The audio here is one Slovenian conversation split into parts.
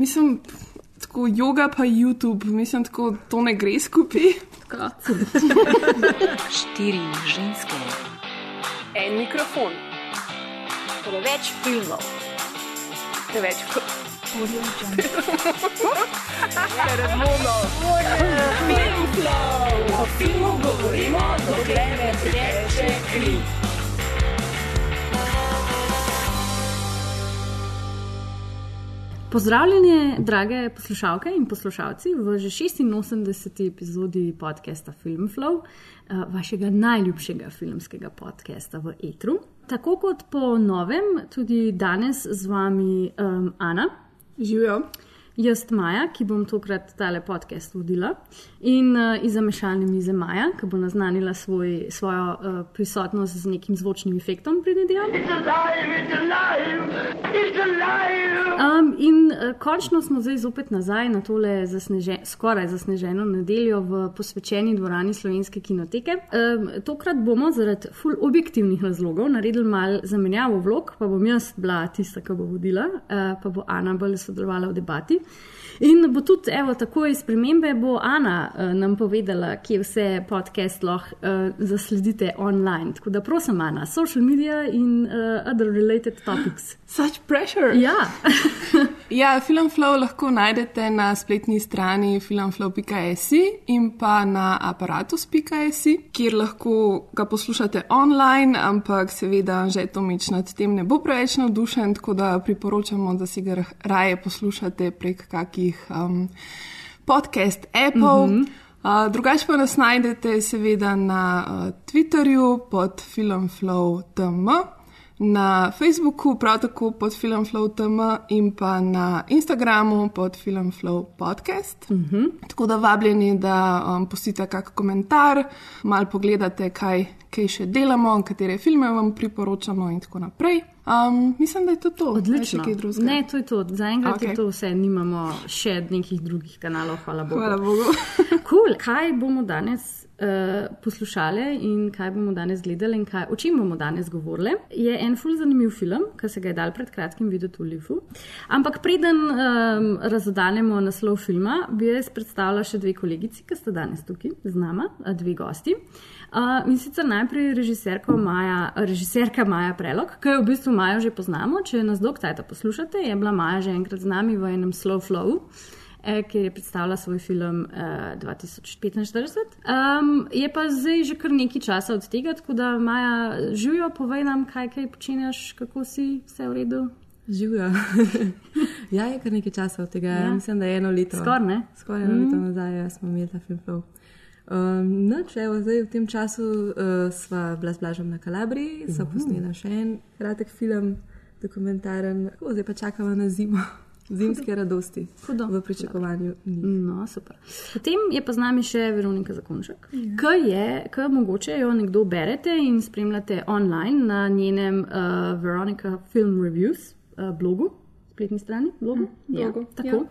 Mislim, tako yoga pa YouTube, mislim, tako to ne gre skupaj. Štiri ženske. En mikrofon. Preveč filmov. Preveč O filmu govorimo, dokler ne teče kri. Pozdravljeni, drage poslušalke in poslušalci, v že 86. epizodi podcasta Filmflow, eh, vašega najljubšega filmskega podcasta v Etru. Tako kot po novem, tudi danes z vami um, Ana, Živijo. Jaz Maja, ki bom tokrat tale podcast vodila, in uh, iz zamešalne mize Maja, ki bo naznanila svoj, svojo uh, prisotnost z nekim zvočnim efektom, predvidevam. Um, in uh, končno smo zdaj zopet nazaj na tole zasneže, skoraj zasneženo nedeljo v posvečeni dvorani Slovenske kinoteke. Um, tokrat bomo zaradi ful objektivnih razlogov naredili mal zamenjavo vlog, pa bom jaz bila tista, ki bo vodila, uh, pa bo Ana bolj sodelovala v debati. time. In bo tudi, evo, takoj spremembe bo Ana uh, nam povedala, kje vse podcast lahko uh, zasledite online. Tako da prosim, Ana, social media in uh, other related topics. Such pressure. Ja, Ja, Filmflow lahko najdete na spletni strani filmflow.js in pa na aparatus.js, kjer lahko ga poslušate online, ampak seveda že Tomič nad tem ne bo preveč navdušen, tako da priporočamo, da si ga raje poslušate prek kakih um, podcast appov. Mm -hmm. Uh, drugače pa nas najdete seveda na uh, Twitterju pod filmflow.tm, na Facebooku prav tako pod filmflow.tm in pa na Instagramu pod filmflow podcast. Mm -hmm. Tako da vabljeni, da um, pustite kak komentar, mal pogledate, kaj, kaj še delamo, katere filme vam priporočamo in tako naprej. Um, mislim, da je to to. A je še odlično. kaj drugega? Ne, to je to. Zaenkrat okay. je to vse, nimamo še nekih drugih kanalov, hvala Bogu. Hvala Bogu. Cool. Kaj bomo danes uh, poslušali in kaj bomo danes gledali in kaj, o čem bomo danes govorili, je en ful zanimiv film, ki se ga je dal pred kratkim videti v Lifu. Ampak preden um, razodanemo naslov filma, bi jaz predstavila še dve kolegici, ki sta danes tukaj z nama, a dve gosti. Uh, in sicer najprej režiserka Maja, režiserka Maja Prelog, ki jo v bistvu Majo že poznamo. Če nas dolgo tajta poslušate, je bila Maja že enkrat z nami v enem slow flow eh, kjer je predstavila svoj film eh, 2045. Um, je pa zdaj že kar nekaj časa od tega, tako da Maja, živijo, povej nam, kaj, kaj počenjaš, kako si, vse v redu. Živijo. ja, je kar nekaj časa od tega. Ja. Mislim, da je eno leto. Skoraj ne. Skoraj eno mm. leto nazaj ja, smo imeli ta film. flow. Um, noč, evo, zdaj, v tem času uh, sva bila z Blažom na Kalabriji, sva posnela še en kratek film, dokumentaren, tako, zdaj pa čakamo na zimo, zimske radosti. Hudo. V pričakovanju. njih. No, super. Potem je pa z nami še Veronika Zakonček, ja. ki je, ki mogoče jo nekdo berete in spremljate online na njenem uh, Veronika Film Reviews uh, blogu, spletni strani. Blogu? blogu, Ja, tako.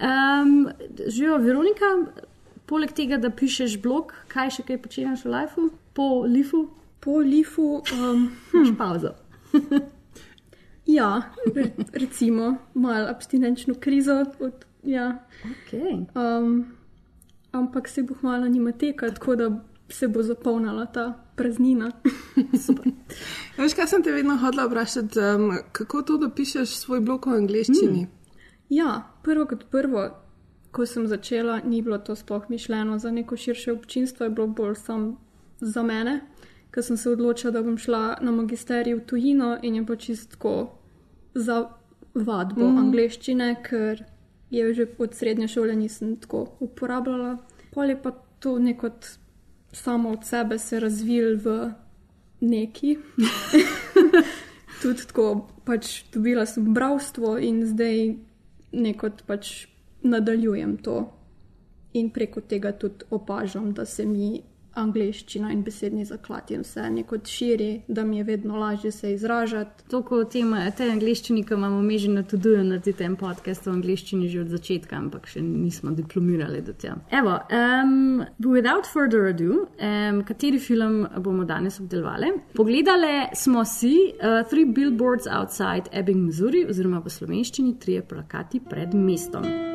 Ja. Um, Živijo, Veronika, poleg tega, da pišeš blog, kaj še kaj počneš v lifeu, po lifu, Po lifu, um, imaš pauzo. ja, re, recimo, malo abstinenčno krizo. Od, ja. Okay. um, ampak se bo hmalo nima teka, tako da se bo zapolnila ta praznina. Veš, kaj sem te vedno hodila vprašati, um, kako to, da pišeš svoj blog v angleščini? Mm. Ja, prvo kot prvo, ko sem začela, ni bilo to sploh mišljeno za neko širše občinstvo, je bilo bolj sam za mene, ker sem se odločila, da bom šla na magisterij v tujino in je pač čistko za vadbo mm. angleščine, ker je že od srednje šole nisem tako uporabljala. Pol je pa to neko samo od sebe se razvil v neki. Tudi tako, pač dobila sem bravstvo in zdaj nekot pač nadaljujem to. In preko tega tudi opažam, da se mi angliščina in besedni zaklad in vse neko širi, da mi je vedno lažje se izražati. Toliko o tem, eh, te angliščini, ki imamo mi že na tuduju narediti en podcast o angliščini že od začetka, ampak še nismo diplomirali do tja. Evo, um, without further ado, um, kateri film bomo danes obdelovali? Pogledali smo si uh, Three Billboards Outside Ebbing, Missouri, oziroma v slovenščini Trije plakati pred mestom.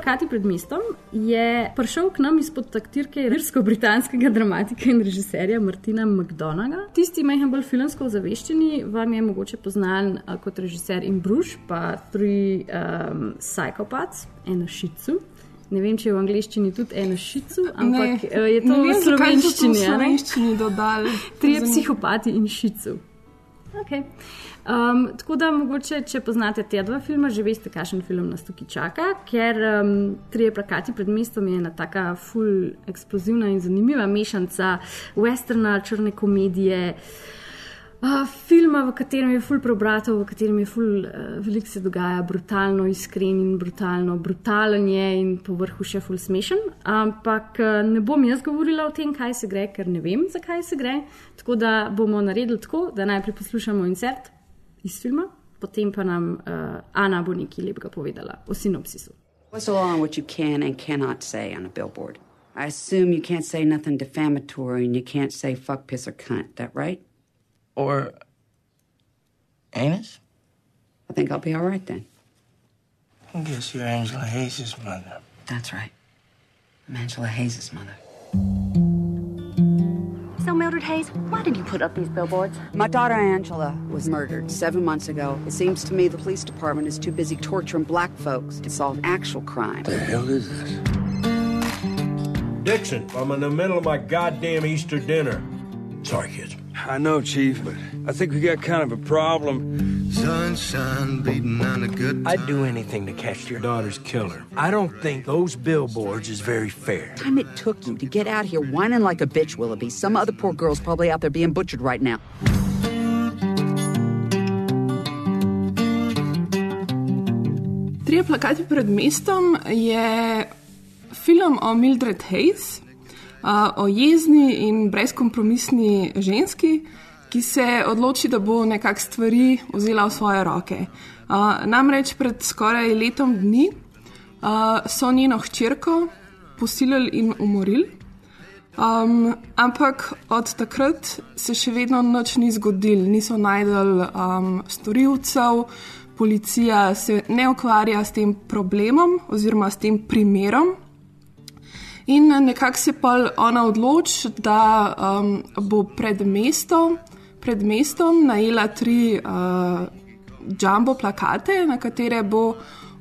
Plakati pred mestom je prišel k nam izpod taktirke irsko-britanskega dramatika in režiserja Martina McDonaga. Tisti, majhen bolj filmsko ozaveščeni, vam je mogoče poznan a, kot režiser in bruž, pa Three um, Psychopaths, ena šicu. Ne vem, če je v angleščini tudi ena šicu, ampak Ne, eh, je to ne v vem, zakaj so to v slovenščini. ne? slovenščini dodali. Trije Zanimivo. psihopati in šicu. Okay. Um, tako da, mogoče, če poznate te dva filma, že veste, kakšen film nas tukaj čaka, ker um, Trije plakati pred mestom je ena taka full eksplozivna in zanimiva mešanica westerna, črne komedije. Uh, filma, v katerem je full preobratov, v katerem je full uh, veliko se dogaja, brutalno, iskren in brutalno, brutalen je in povrhu še full smešen. Ampak uh, ne bom jaz govorila o tem, kaj se gre, ker ne vem, zakaj se gre. Tako da bomo naredili tako, da najprej poslušamo insert iz filma, potem pa nam uh, Ana bo nekaj lepega povedala o sinopsisu. What's the law on what you can and cannot say on a billboard? I assume you can't say nothing defamatory and you can't say fuck, piss, or cunt. That right? Or anus? I think I'll be all right then. I guess you're Angela Hayes' mother. That's right. I'm Angela Hayes' mother. So, Mildred Hayes, why did you put up these billboards? My daughter Angela was murdered seven months ago. It seems to me the police department is too busy torturing black folks to solve actual crime. What the hell is this? Dixon, I'm in the middle of my goddamn Easter dinner. Sorry, kids. I know, Chief, but I think we got kind of a problem. Sunshine beating on a good I'd do anything to catch your daughter's killer. I don't think those billboards is very fair. Time it took you to get out here whining like a bitch, Willoughby. Some other poor girl's probably out there being butchered right now. Trije plakati pred mestom je film o Mildred Hayes, a, o jezni in brezkompromisni ženski, ki se odloči, da bo nekako stvari vzela v svoje roke. A, namreč pred skoraj letom dni a, so njeno hčerko posilili in umorili. Um, ampak od takrat se še vedno nič ni zgodilo, niso najdel um, storilcev, policija se ne ukvarja s tem problemom oziroma s tem primerom. In nekako se pa ona odloči, da um, bo pred mestom, pred mestom najela tri uh, jumbo plakate, na katere bo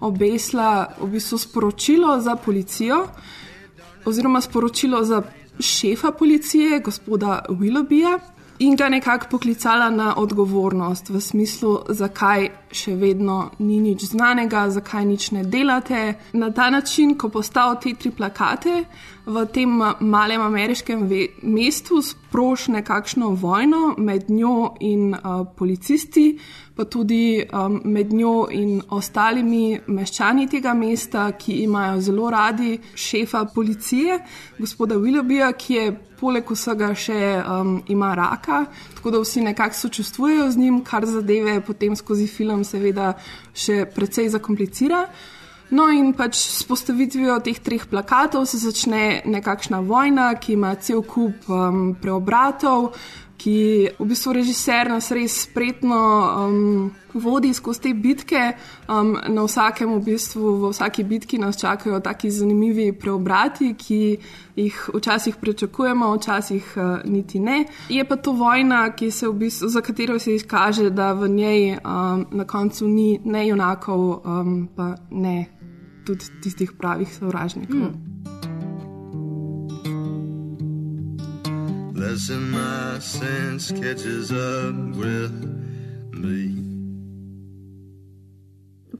obesla v bistvu sporočilo za policijo, oziroma sporočilo za šefa policije, gospoda Willoughbyja, in ga nekako poklicala na odgovornost, v smislu, zakaj še vedno ni nič znanega, zakaj nič ne delate. Na ta način, ko postavijo te tri plakate v tem malem ameriškem mestu, sproši nekakšno vojno med njo in uh, policisti, pa tudi um, med njo in ostalimi meščani tega mesta, ki imajo zelo radi šefa policije, gospoda Willoughbyja, ki je poleg vsega še um, ima raka, tako da vsi nekako sočustvujejo z njim, kar zadeve potem skozi film seveda še precej zakomplicira. No, in pač s postavitvijo teh treh plakatov se začne nekakšna vojna, ki ima cel kup um, preobratov, ki v bistvu režiser nas res spretno um, vodi skozi te bitke. Um, na vsakem, v bistvu, v vsaki bitki nas čakajo taki zanimivi preobrati, ki jih včasih pričakujemo, včasih uh, niti ne. Je pa to vojna, v bistvu, za katero se izkaže, da v njej um, na koncu ni ne junakov, um, pa ne tudi tistih pravih sovražnikov. Mm. Less in my sense catches up with me.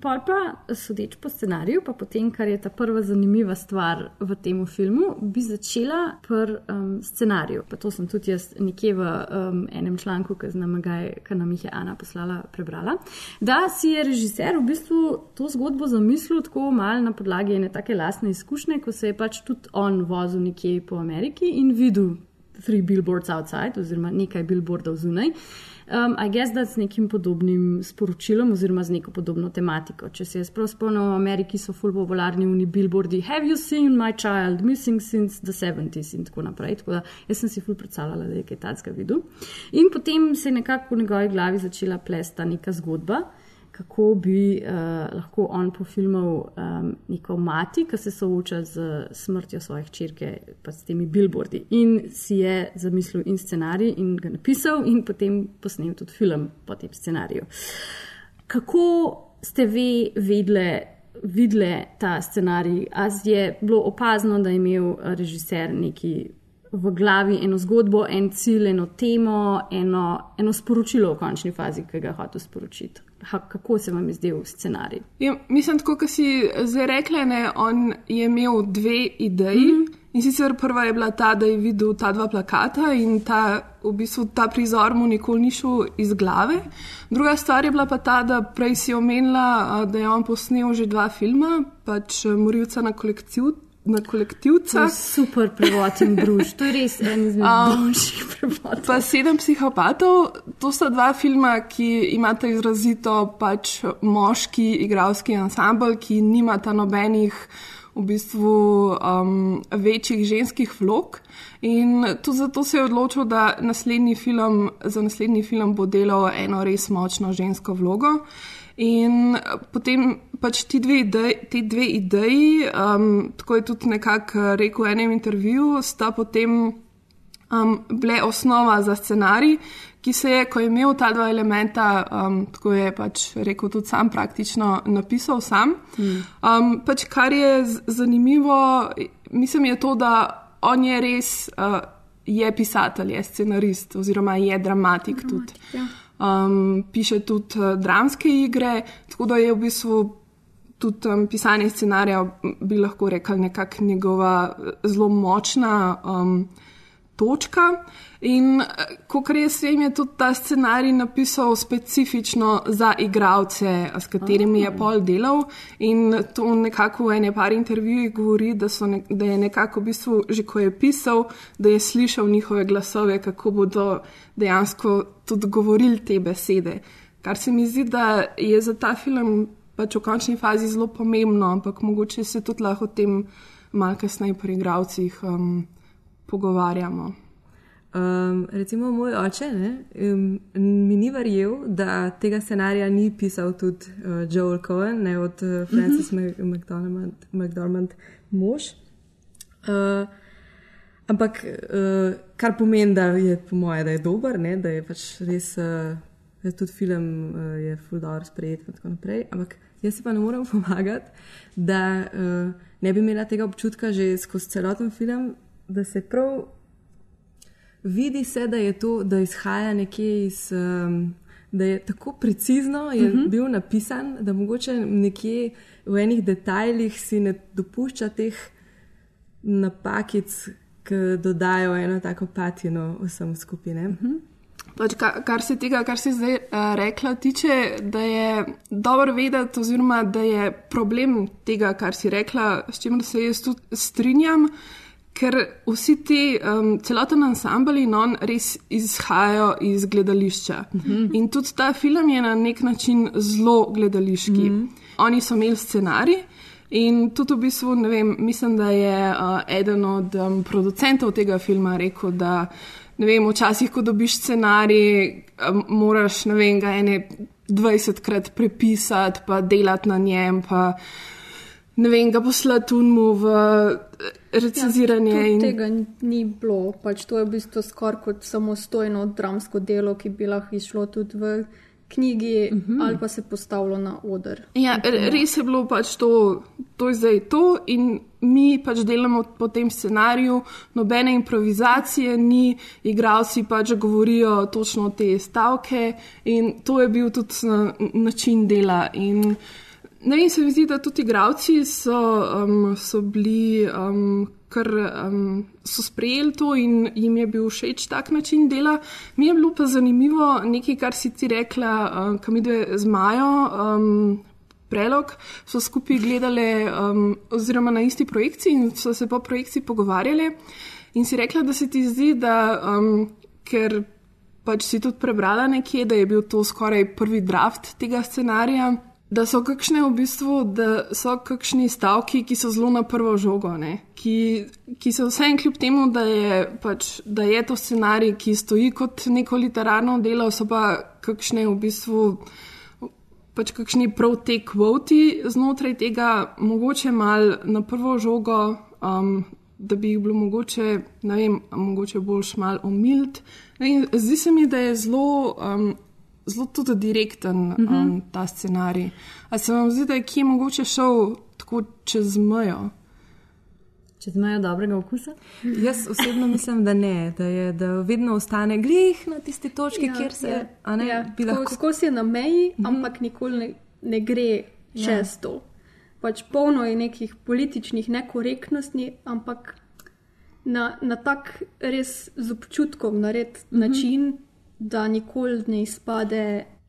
pol pa, sodeč po scenariju, pa potem, kar je ta prva zanimiva stvar v tem filmu, bi začela pri um, scenariju. Pa to sem tudi jaz nekje v um, enem članku, ki nam, nam jih je Ana poslala, prebrala. Da si je režiser v bistvu to zgodbo zamislil tako malo na podlagi ene take lastne izkušnje, ko se je pač tudi on vozil nekje po Ameriki in videl three billboards outside, oziroma nekaj billboardov zunaj. Um, I guess da s nekim podobnim sporočilom, oziroma z neko podobno tematiko. Če se jaz prav spomnim, v Ameriki so full popularni oni billboardi, Have you seen my child missing since the 70s in tako naprej. Tako da jaz sem si full predstavljala, da je kaj takega videl. In potem se je nekako v njegovi glavi začela plesta neka zgodba kako bi uh, lahko on pofilmal um, neko mati, ki se sooča z smrtjo svojih črke, pa s temi billboardi. In si je zamislil in scenarij in ga napisal, in potem posnel tudi film po tem scenariju. Kako ste vi vedle? Videle ta scenarij, ali je bilo opazno, da je imel režiser neki v glavi eno zgodbo, en cilj, eno temo, eno, eno sporočilo v končni fazi, ki ga hoče sporočiti kako se vam je zdel scenarij? Ja, mislim, tako kot si zdaj rekla, ne, on je imel dve ideji. Mm -hmm. In sicer prva je bila ta, da je videl ta dva plakata in ta, v bistvu, ta prizor mu nikoli ni šel iz glave. Druga stvar je bila pa ta, da prej si omenila, da je on posnel že dva filma, pač Morilca na kolekcijo na kolektivca. Super prevod in druž, to je res en izmed najboljših prevodov. Pa sedem psihopatov, to sta dva filma, ki imata izrazito pač moški igralski ansambl, ki nimata nobenih. V bistvu um, večjih ženskih vlog, in tudi zato se je odločil, da naslednji film, za naslednji film bo delal eno res močno žensko vlogo. In potem pač ti dve ideji, ti dve ideji um, tako je tudi nekako rekel v enem intervjuju, sta potem um, bile osnova za scenarij, ki se je, ko je imel ta dva elementa, um, tako je pač rekel tudi sam, praktično napisal sam. Hmm. Um, pač kar je zanimivo, mislim, je to, da on je res. Uh, Je pisatelj, je scenarist, oziroma je dramatik, dramatik tudi. Ja um, piše tudi uh, dramske igre, tako da je v bistvu tudi um, pisanje scenarija, bi lahko rekel, nekakšna njegova uh, zelo močna um, točka. In kot res vem, je tudi ta scenarij napisal specifično za igralce, s katerimi je pol delal. In to nekako v ene par intervjujih govori, da, ne, da je nekako v bistvu že ko je pisal, da je slišal njihove glasove, kako bodo dejansko tudi govorili te besede. Kar se mi zdi, da je za ta film pač v končni fazi zelo pomembno, ampak mogoče se tudi lahko o tem malo kasneje pri igravcih um, pogovarjamo. Um, recimo, moj oče ne, um, mi ni verjel, da tega scenarija ni pisal tudi uh, Joel Cohen, ne od uh, Francis mm -hmm. McDormand, McDormand mož. Uh, Ampak, uh, kar pomeni, da je po mojem, da je dober, ne? da je pač res, uh, da tudi film uh, je fuldoor sprejet in tako naprej. Ampak jaz si pa ne morem pomagati, da uh, ne bi imela tega občutka že skozi celoten film, da se prav vidi, se, da je to, da izhaja nekje iz. Um, Da je tako precizno je uh mhm. -huh. bil napisan, da mogoče nekje v enih detajlih si ne dopušča teh napakic, ki dodajo eno tako patino vsem skupine. Uh -huh. Pač, kar, kar se tega, kar si zdaj uh, rekla, tiče, da je dobro vedeti, oziroma da je problem tega, kar si rekla, s čimer se jaz tudi strinjam, ker vsi ti um, celoten ansambl in on res izhajajo iz gledališča. Uh mhm. -huh. In tudi ta film je na nek način zelo gledališki. Uh mhm. -huh. Oni so imeli scenarij. In tudi v bistvu, ne vem, mislim, da je uh, eden od um, producentov tega filma rekel, da vem, včasih, ko dobiš scenarij, um, moraš, vem, ga ene 20krat prepisati, pa delati na njem, pa ne vem, ga poslati unmu v recenziranje. Ja, in... Tega ni bilo, pač to je v bistvu skoraj kot samostojno dramsko delo, ki bi lahko išlo tudi v knjigi uh mhm. -huh. ali pa se postavilo na oder. Ja, res je bilo pač to, to je zdaj to in mi pač delamo po tem scenariju, nobene improvizacije ni, igralci pač govorijo točno te stavke in to je bil tudi način dela. In ne vem, se mi zdi, da tudi igravci so, um, so bili. Um, Ker um, so sprejeli to in jim je bil všeč tak način dela. Mi je bilo pa zanimivo nekaj, kar si ti rekla, uh, kam ide z Majo, um, prelog, so skupaj gledali, um, oziroma na isti projekciji in so se po projekciji pogovarjali. In si rekla, da se ti zdi, da um, ker pač si tudi prebrala nekje, da je bil to skoraj prvi draft tega scenarija. Da so kakšne v bistvu, da so kakšni stavki, ki so zelo na prvo žogo, ki, ki so vse en kljub temu, da je, pač, da je to scenarij, ki stoji kot neko literarno delo, so pa kakšne v bistvu, pač kakšni prav te kvoti znotraj tega, mogoče mal na prvo žogo, um, da bi jih bilo mogoče, ne vem, mogoče bolj šmal omild. Zdi se mi, da je zelo. Um, zelo tudi direkten uh -huh. um, ta scenarij. Ali se vam zdi, da je kje mogoče šel tako čez mejo? Če imajo dobrega okusa? Jaz osebno mislim, da ne, da, je, da vedno ostane glih na tisti točki, ja, kjer se ja, ne, ja. lahko... skozi je na meji, mhm. -huh. ampak nikoli ne, ne gre čez ja. to. Pač polno je nekih političnih nekorektnosti, ampak na, na tak res z občutkom, na red uh mhm. -huh. način, da nikoli ne izpade.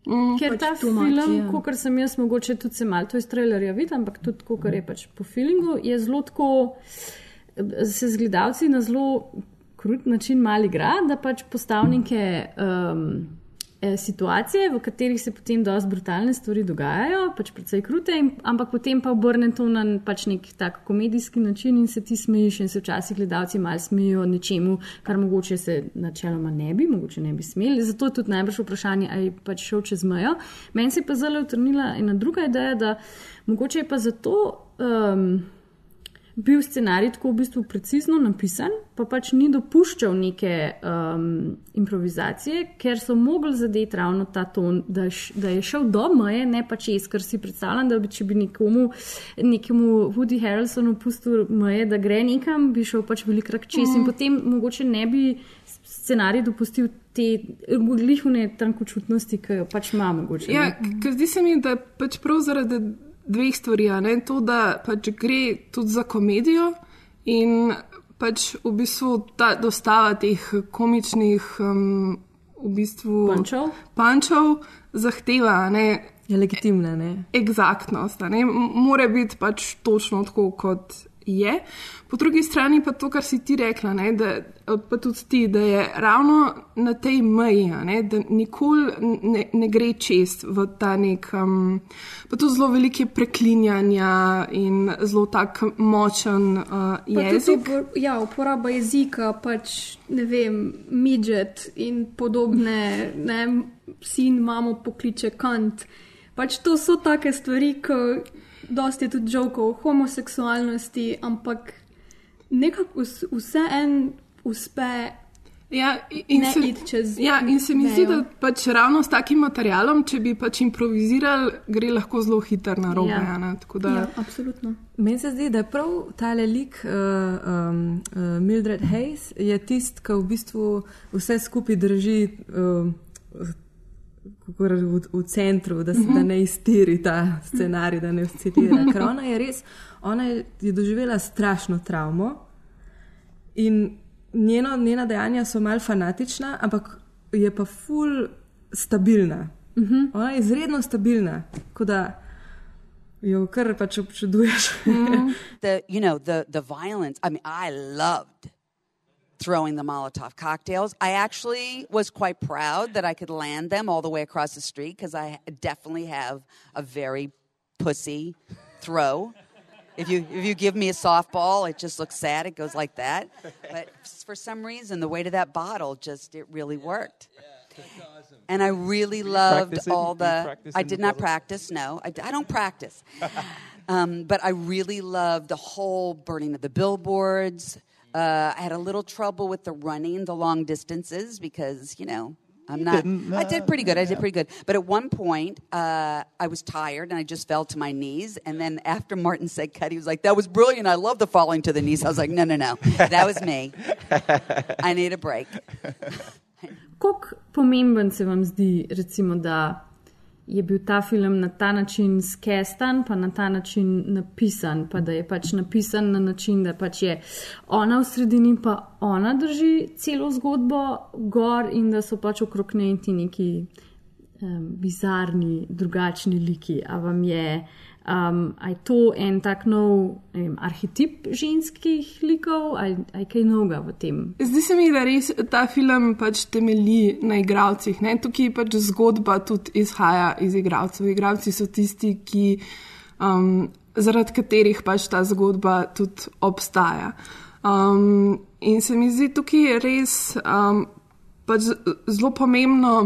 Mm, ker pač ta film, ja. kot sem jaz, mogoče tudi se malo to iz trailerja vidi, ampak tudi kot je pač po filmu, je zelo tako, se z gledalci na zelo krut način mali igra, da pač postavnike. Um, situacije, v katerih se potem dosti brutalne stvari dogajajo, pač precej krute, in, ampak potem pa obrne to na pač nek tak komedijski način in se ti smejiš in se včasih gledalci malo smejijo nečemu, kar mogoče se načeloma ne bi, mogoče ne bi smeli. Zato je tudi najbrž vprašanje, ali pač šel čez mejo. Meni se je pa zelo utrnila ena druga ideja, da mogoče je pa zato. Um, bil scenarij tako v bistvu precizno napisan, pa pač ni dopuščal neke um, improvizacije, ker so mogli zadeti ravno ta ton, da, š, da je šel do meje, ne pa čez, ker si predstavljam, da bi če bi nekomu, nekemu Woody Harrelsonu pustil meje, da gre nekam, bi šel pač velikrat čez mm. in potem mogoče ne bi scenarij dopustil. Te glihune tankočutnosti, ki jo pač imamo. Ja, ker zdi se mi, da pač prav zaradi dveh stvari. To, da pač gre tudi za komedijo in pač v bistvu ta dostava teh komičnih um, v bistvu pančov. pančov zahteva. Ne, je legitimna. Egzaktnost. Mora biti pač točno tako, kot je. Po drugi strani pa to, kar si ti rekla, ne, da, pa tudi ti, da je ravno na tej meji, ne, da nikoli ne, ne gre čez v ta nek, um, pa tudi zelo velike preklinjanja in zelo tak močen uh, jezik. Upor, ja, uporaba jezika, pač ne vem, midžet in podobne, ne, sin, mamo pokliče kant. Pač to so take stvari, ki dosti je tudi žokov o homoseksualnosti, ampak nekako vse en uspe. Ja, in, se, čez, ja, in se mi zdi, da pač ravno s takim materialom, če bi pač improvizirali, gre lahko zelo hitro na robe. Ja. Da... Ja, absolutno. Meni se zdi, da je prav ta lik uh, um, uh, Mildred Hayes tisti, ki v bistvu vse skupaj drži. Uh, v, v centru, da se da ne iztiri ta scenarij, da ne oscilira. Ker ona je res, ona je doživela strašno travmo in njeno, njena dejanja so mal fanatična, ampak je pa ful stabilna. Ona je izredno stabilna, kot da jo kar pač občuduješ. the, you know, the, the violence, I mean, I loved. Throwing the Molotov cocktails. I actually was quite proud that I could land them all the way across the street because I definitely have a very pussy throw. If you if you give me a softball, it just looks sad. It goes like that. But for some reason, the weight of that bottle just it really worked. Yeah, yeah. Awesome. And I really loved all the. I did not practice. No, I, I don't practice. Um, but I really loved the whole burning of the billboards uh, I had a little trouble with the running the long distances because, you know, I'm not. Uh, I did pretty good. I did pretty good. But at one point, uh, I was tired and I just fell to my knees. And then after Martin said cut, he was like, "That was brilliant. I love the falling to the knees." I was like, "No, no, no. That was me. I need a break." Kako pomemben se vam zdi, recimo, da je bil ta film na ta način skestan, pa na ta način napisan, pa da je pač napisan na način, da pač je ona v sredini, pa ona drži celo zgodbo gor in da so pač okrog njej ti neki um, bizarni, drugačni liki. A vam je. Um, je to en tak nov vem, arhetip ženskih likov, ali je kaj novega v tem? Zdi se mi, da res ta film pač temelji na igravcih. Ne? Tukaj pač zgodba tudi izhaja iz igralcev. Igravci so tisti, ki, um, zaradi katerih pač ta zgodba tudi obstaja. Um, in se mi zdi tukaj res um, pač zelo pomembno.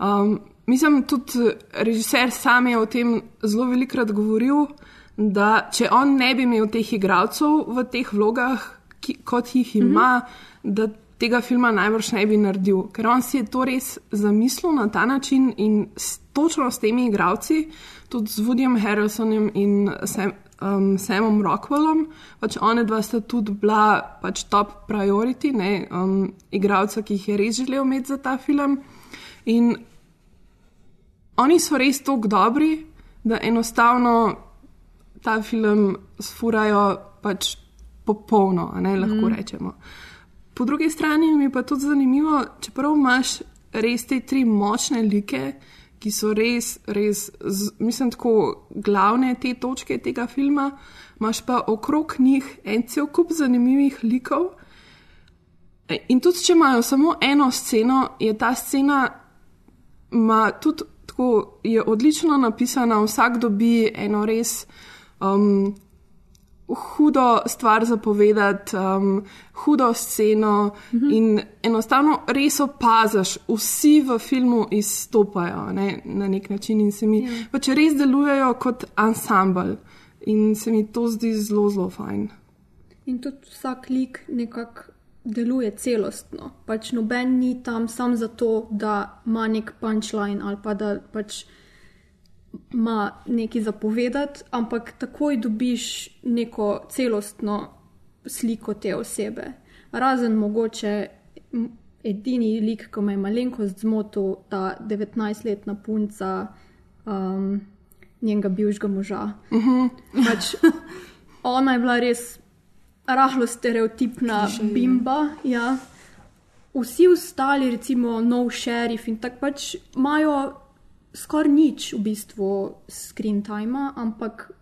Um, Mislim, tudi režiser sam je o tem zelo velikokrat govoril, da če on ne bi imel teh igralcev v teh vlogah, ki, kot jih ima, mm -hmm. da tega filma najbrž ne bi naredil. Ker on si je to res zamislil na ta način in s, točno s temi igralci, tudi z Woodyjem Harrisonom in Sam, um, Samom Rockwellom, pač one dva sta tudi bila pač top priority, ne, um, igralca, ki jih je res želel imeti za ta film. In oni so res tako dobri, da enostavno ta film sfurajo pač popolno, ne lahko mm. rečemo. Po drugi strani mi je pa tudi zanimivo, čeprav imaš res te tri močne like, ki so res, res, z, mislim, tako glavne te točke tega filma, imaš pa okrog njih en cel kup zanimivih likov. In tudi, če imajo samo eno sceno, je ta scena tudi tako je odlično napisana, vsak dobi eno res um, hudo stvar za povedati, um, hudo sceno mhm. in enostavno res opaziš, vsi v filmu izstopajo ne, na nek način in se mi ja. pač res delujejo kot ansambl in se mi to zdi zelo, zelo fajn. In tudi vsak lik nekako deluje celostno. Pač noben ni tam samo zato, da ima nek punčline ali pa da pač ima nekaj zapovedati, ampak takoj dobiš neko celostno sliko te osebe. Razen mogoče edini lik, ki me je malenkost zmotil, ta 19-letna punca um, njenega bivšega moža. Uh mhm. -huh. pač, ona je bila res rahlo stereotipna Klišej. bimba. Ja. Vsi ostali, recimo, nov šerif in tako pač imajo skoraj nič v bistvu screen time, ampak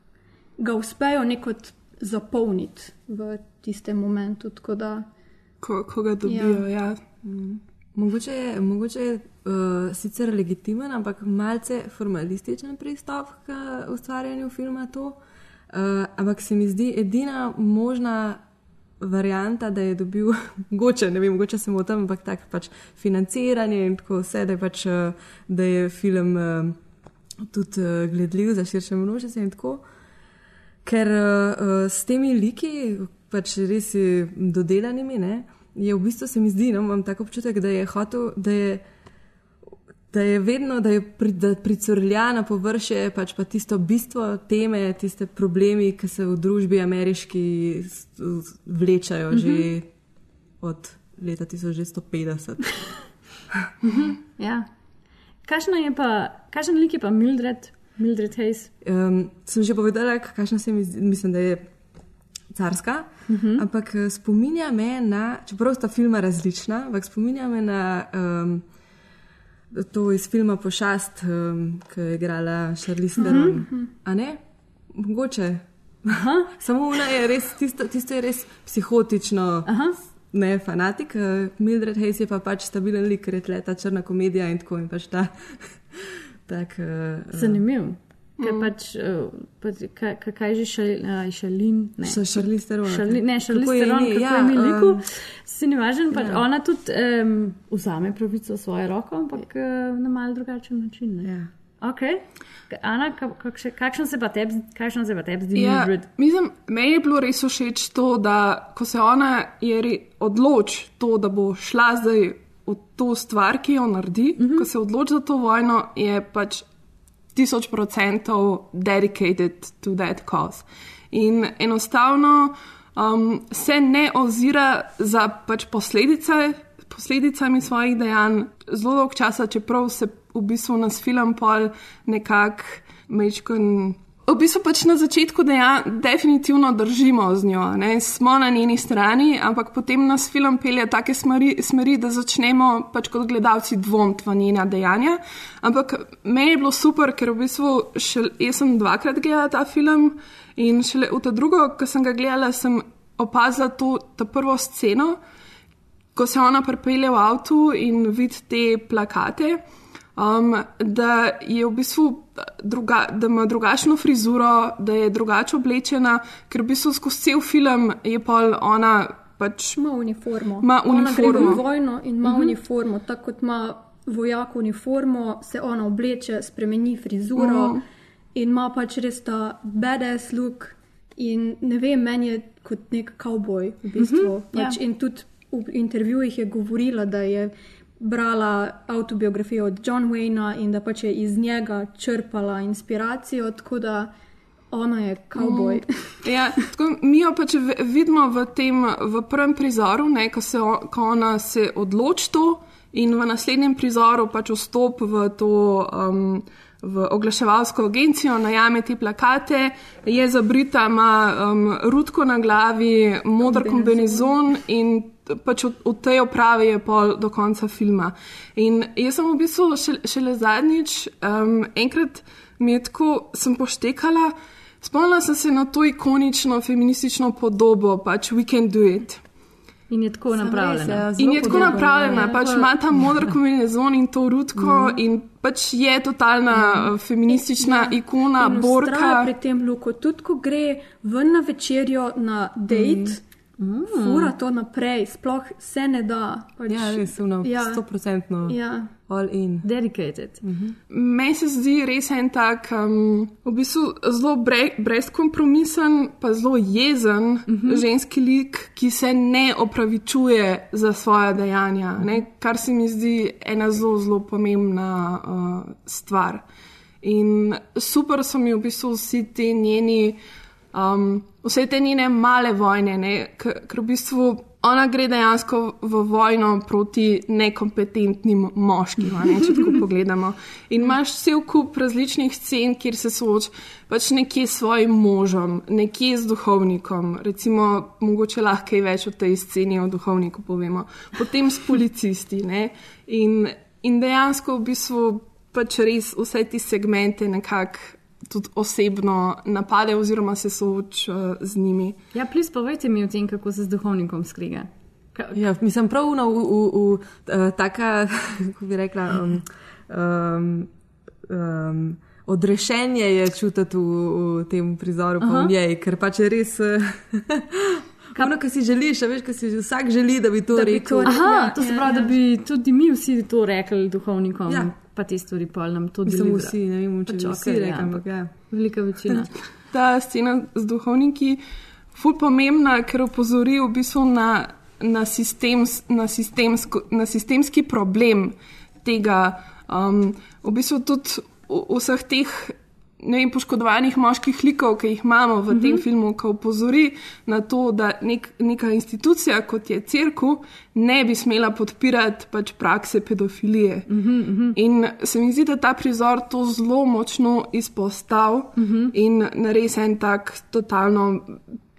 ga uspejo nekot zapolniti v tistem momentu. Da, ko, ko ga dobijo, ja. ja. Mm. Mogoče je, mogoče je uh, sicer legitimen, ampak malce formalističen pristop k ustvarjanju filma. To. Uh, ampak se mi zdi edina možna varianta, da je dobil, mogoče, ne vem, mogoče se mu tam, ampak tako pač financiranje in tako vse, da je, pač, uh, da je film uh, tudi uh, gledljiv za širše množice in tako. Ker uh, s temi liki, pač res dodelanimi, ne, je v bistvu se mi zdi, no, imam tako občutek, da je hotel, da je da je vedno, da je pri, da pricrlja na površje pač pa tisto bistvo teme, tiste problemi, ki se v družbi ameriški vlečajo mm -hmm. že od leta 1950. ja. Kakšno je pa, kakšen lik je pa Mildred, Mildred Hayes? Um, sem že povedala, kakšna se mi zdi, mislim, da je carska, uh mhm. -huh. ampak eh, spominja me na, čeprav sta filma različna, ampak spominja me na. Um, to iz filma Pošast, um, ki je igrala Charlize Theron. Mm -hmm. A ne? Mogoče. Aha. Samo ona je res, tisto, tisto je res psihotično. Aha. Ne, fanatik, uh, Mildred Hayes je pa pač stabilen lik, ker je tle ta črna komedija in tako in pač ta. tak, uh, Zanimiv. Ker mm. pač, uh, kaj, kaj že šalin? Še šarli ste rojeni. Ne, šarli ste rojeni, kako je miliku. Um, si ne važen, pač ja. ona tudi um, vzame pravico v svoje roko, ampak uh, na mal drugačen način. Ja. Ok. Ana, kakšen se pa tebi zdi? Ja, mislim, meni je bilo res všeč to, da ko se ona odloči to, da bo šla zdaj v to stvar, ki jo naredi, mm -hmm. ko se odloči za to vojno, je pač tisoč procentov dedicated to that cause. In enostavno um, se ne ozira za pač posledice, posledicami svojih dejanj zelo dolg časa, čeprav se v bistvu nas film pol nekako mečkon. V bistvu pač na začetku deja, definitivno držimo z njo, ne? smo na njeni strani, ampak potem nas film pelje take smeri, smeri da začnemo pač kot gledalci dvomiti v njena dejanja. Ampak meni je bilo super, ker v bistvu šel, jaz sem dvakrat gledala ta film in šele v ta drugo, ko sem ga gledala, sem opazila to, to prvo sceno, ko se ona pripelje v avtu in vidi te plakate um, da je v bistvu druga, da ima drugačno frizuro, da je drugače oblečena, ker v bistvu skozi cel film je pol ona. Pač ima uniformo. Ma uniformo. Ima vojno in ima uh -huh. uniformo. Tako kot ima vojak uniformo, se ona obleče, spremeni frizuro uh -huh. in ima pač res ta badass look. In ne vem, meni je kot nek kavboj v bistvu. Uh -huh. pač, yeah. In tudi v intervjujih je govorila, da je brala autobiografijo od John Wayna in da pač je iz njega črpala inspiracijo, tako da ona je kavboj. Mm. Ja, mi jo pač vidimo v tem v prvem prizoru, ne, ko, se, ko ona se odloči to in v naslednjem prizoru pač vstop v to. Um, V oglaševalsko agencijo najame te plakate, je za Brita, ima um, rudko na glavi, modr kombinezon in pač v, v tej opravi je pol do konca filma. In jaz sem v bistvu šele, šele zadnjič, um, enkrat mi je tako, sem poštekala, spomnila sem se na to ikonično feministično podobo, pač We Can Do It. In je tako napravljena. Ja, in je tako napravljena, ja. pač ima ta modr kombinezon in to rudko, mm. in pač je totalna mm. feministična ja. ikona, borka. Pri tem luku, tudi ko gre ven na večerjo na date. Mm. Mm. Fura to naprej, sploh se ne da. Pač, ja, res no, ja. 100%. Ja. All in. Dedicated. Mm -hmm. Meni se zdi res en tak, um, v bistvu zelo bre, brezkompromisen, pa zelo jezen mm -hmm. ženski lik, ki se ne opravičuje za svoje dejanja, ne? kar se mi zdi ena zelo, zelo pomembna uh, stvar. In super so mi v bistvu vsi ti njeni um, vse te njene male vojne, ker v bistvu ona gre dejansko v vojno proti nekompetentnim moškim, ne, če tako pogledamo. In imaš cel kup različnih scen, kjer se soočaš pač nekje s svojim možem, nekje z duhovnikom, recimo, mogoče lahko je več o tej sceni o duhovniku povemo, potem s policisti. In, in dejansko v bistvu pač res vse ti segmente nekako tudi osebno napade, oziroma se sooča uh, z njimi. Ja, plus povejte mi o tem, kako se z duhovnikom skriga. Ja, mislim, prav v, v, v, v uh, taka, kako bi rekla, um, um, um, odrešenje je čutiti v, v tem prizoru, pa v njej, ker pač je res. Kaj, kar si želiš, veš, kaj si vsak želi, da bi to da rekel. Bi to, Aha, ja, to se pravi, ja, ja. da bi tudi mi vsi to rekli duhovnikom. Ja pa te stvari pol nam to delijo. Samo vsi, ne vem, če pač vsi okay, rekam, ampak ja. Velika večina. Ta scena z duhovniki je ful pomembna, ker opozori v bistvu na, na, sistems, na, sistemsko, na sistemski problem tega. Um, v bistvu tudi vseh teh vem, poškodovanih moških likov, ki jih imamo v uh -huh. tem mhm. filmu, ki opozori na to, da nek, neka institucija, kot je crkva, ne bi smela podpirati pač prakse pedofilije. Uh -huh, uh -huh. In se mi zdi, da ta prizor to zelo močno izpostavlja uh -huh. in nares en tak totalno.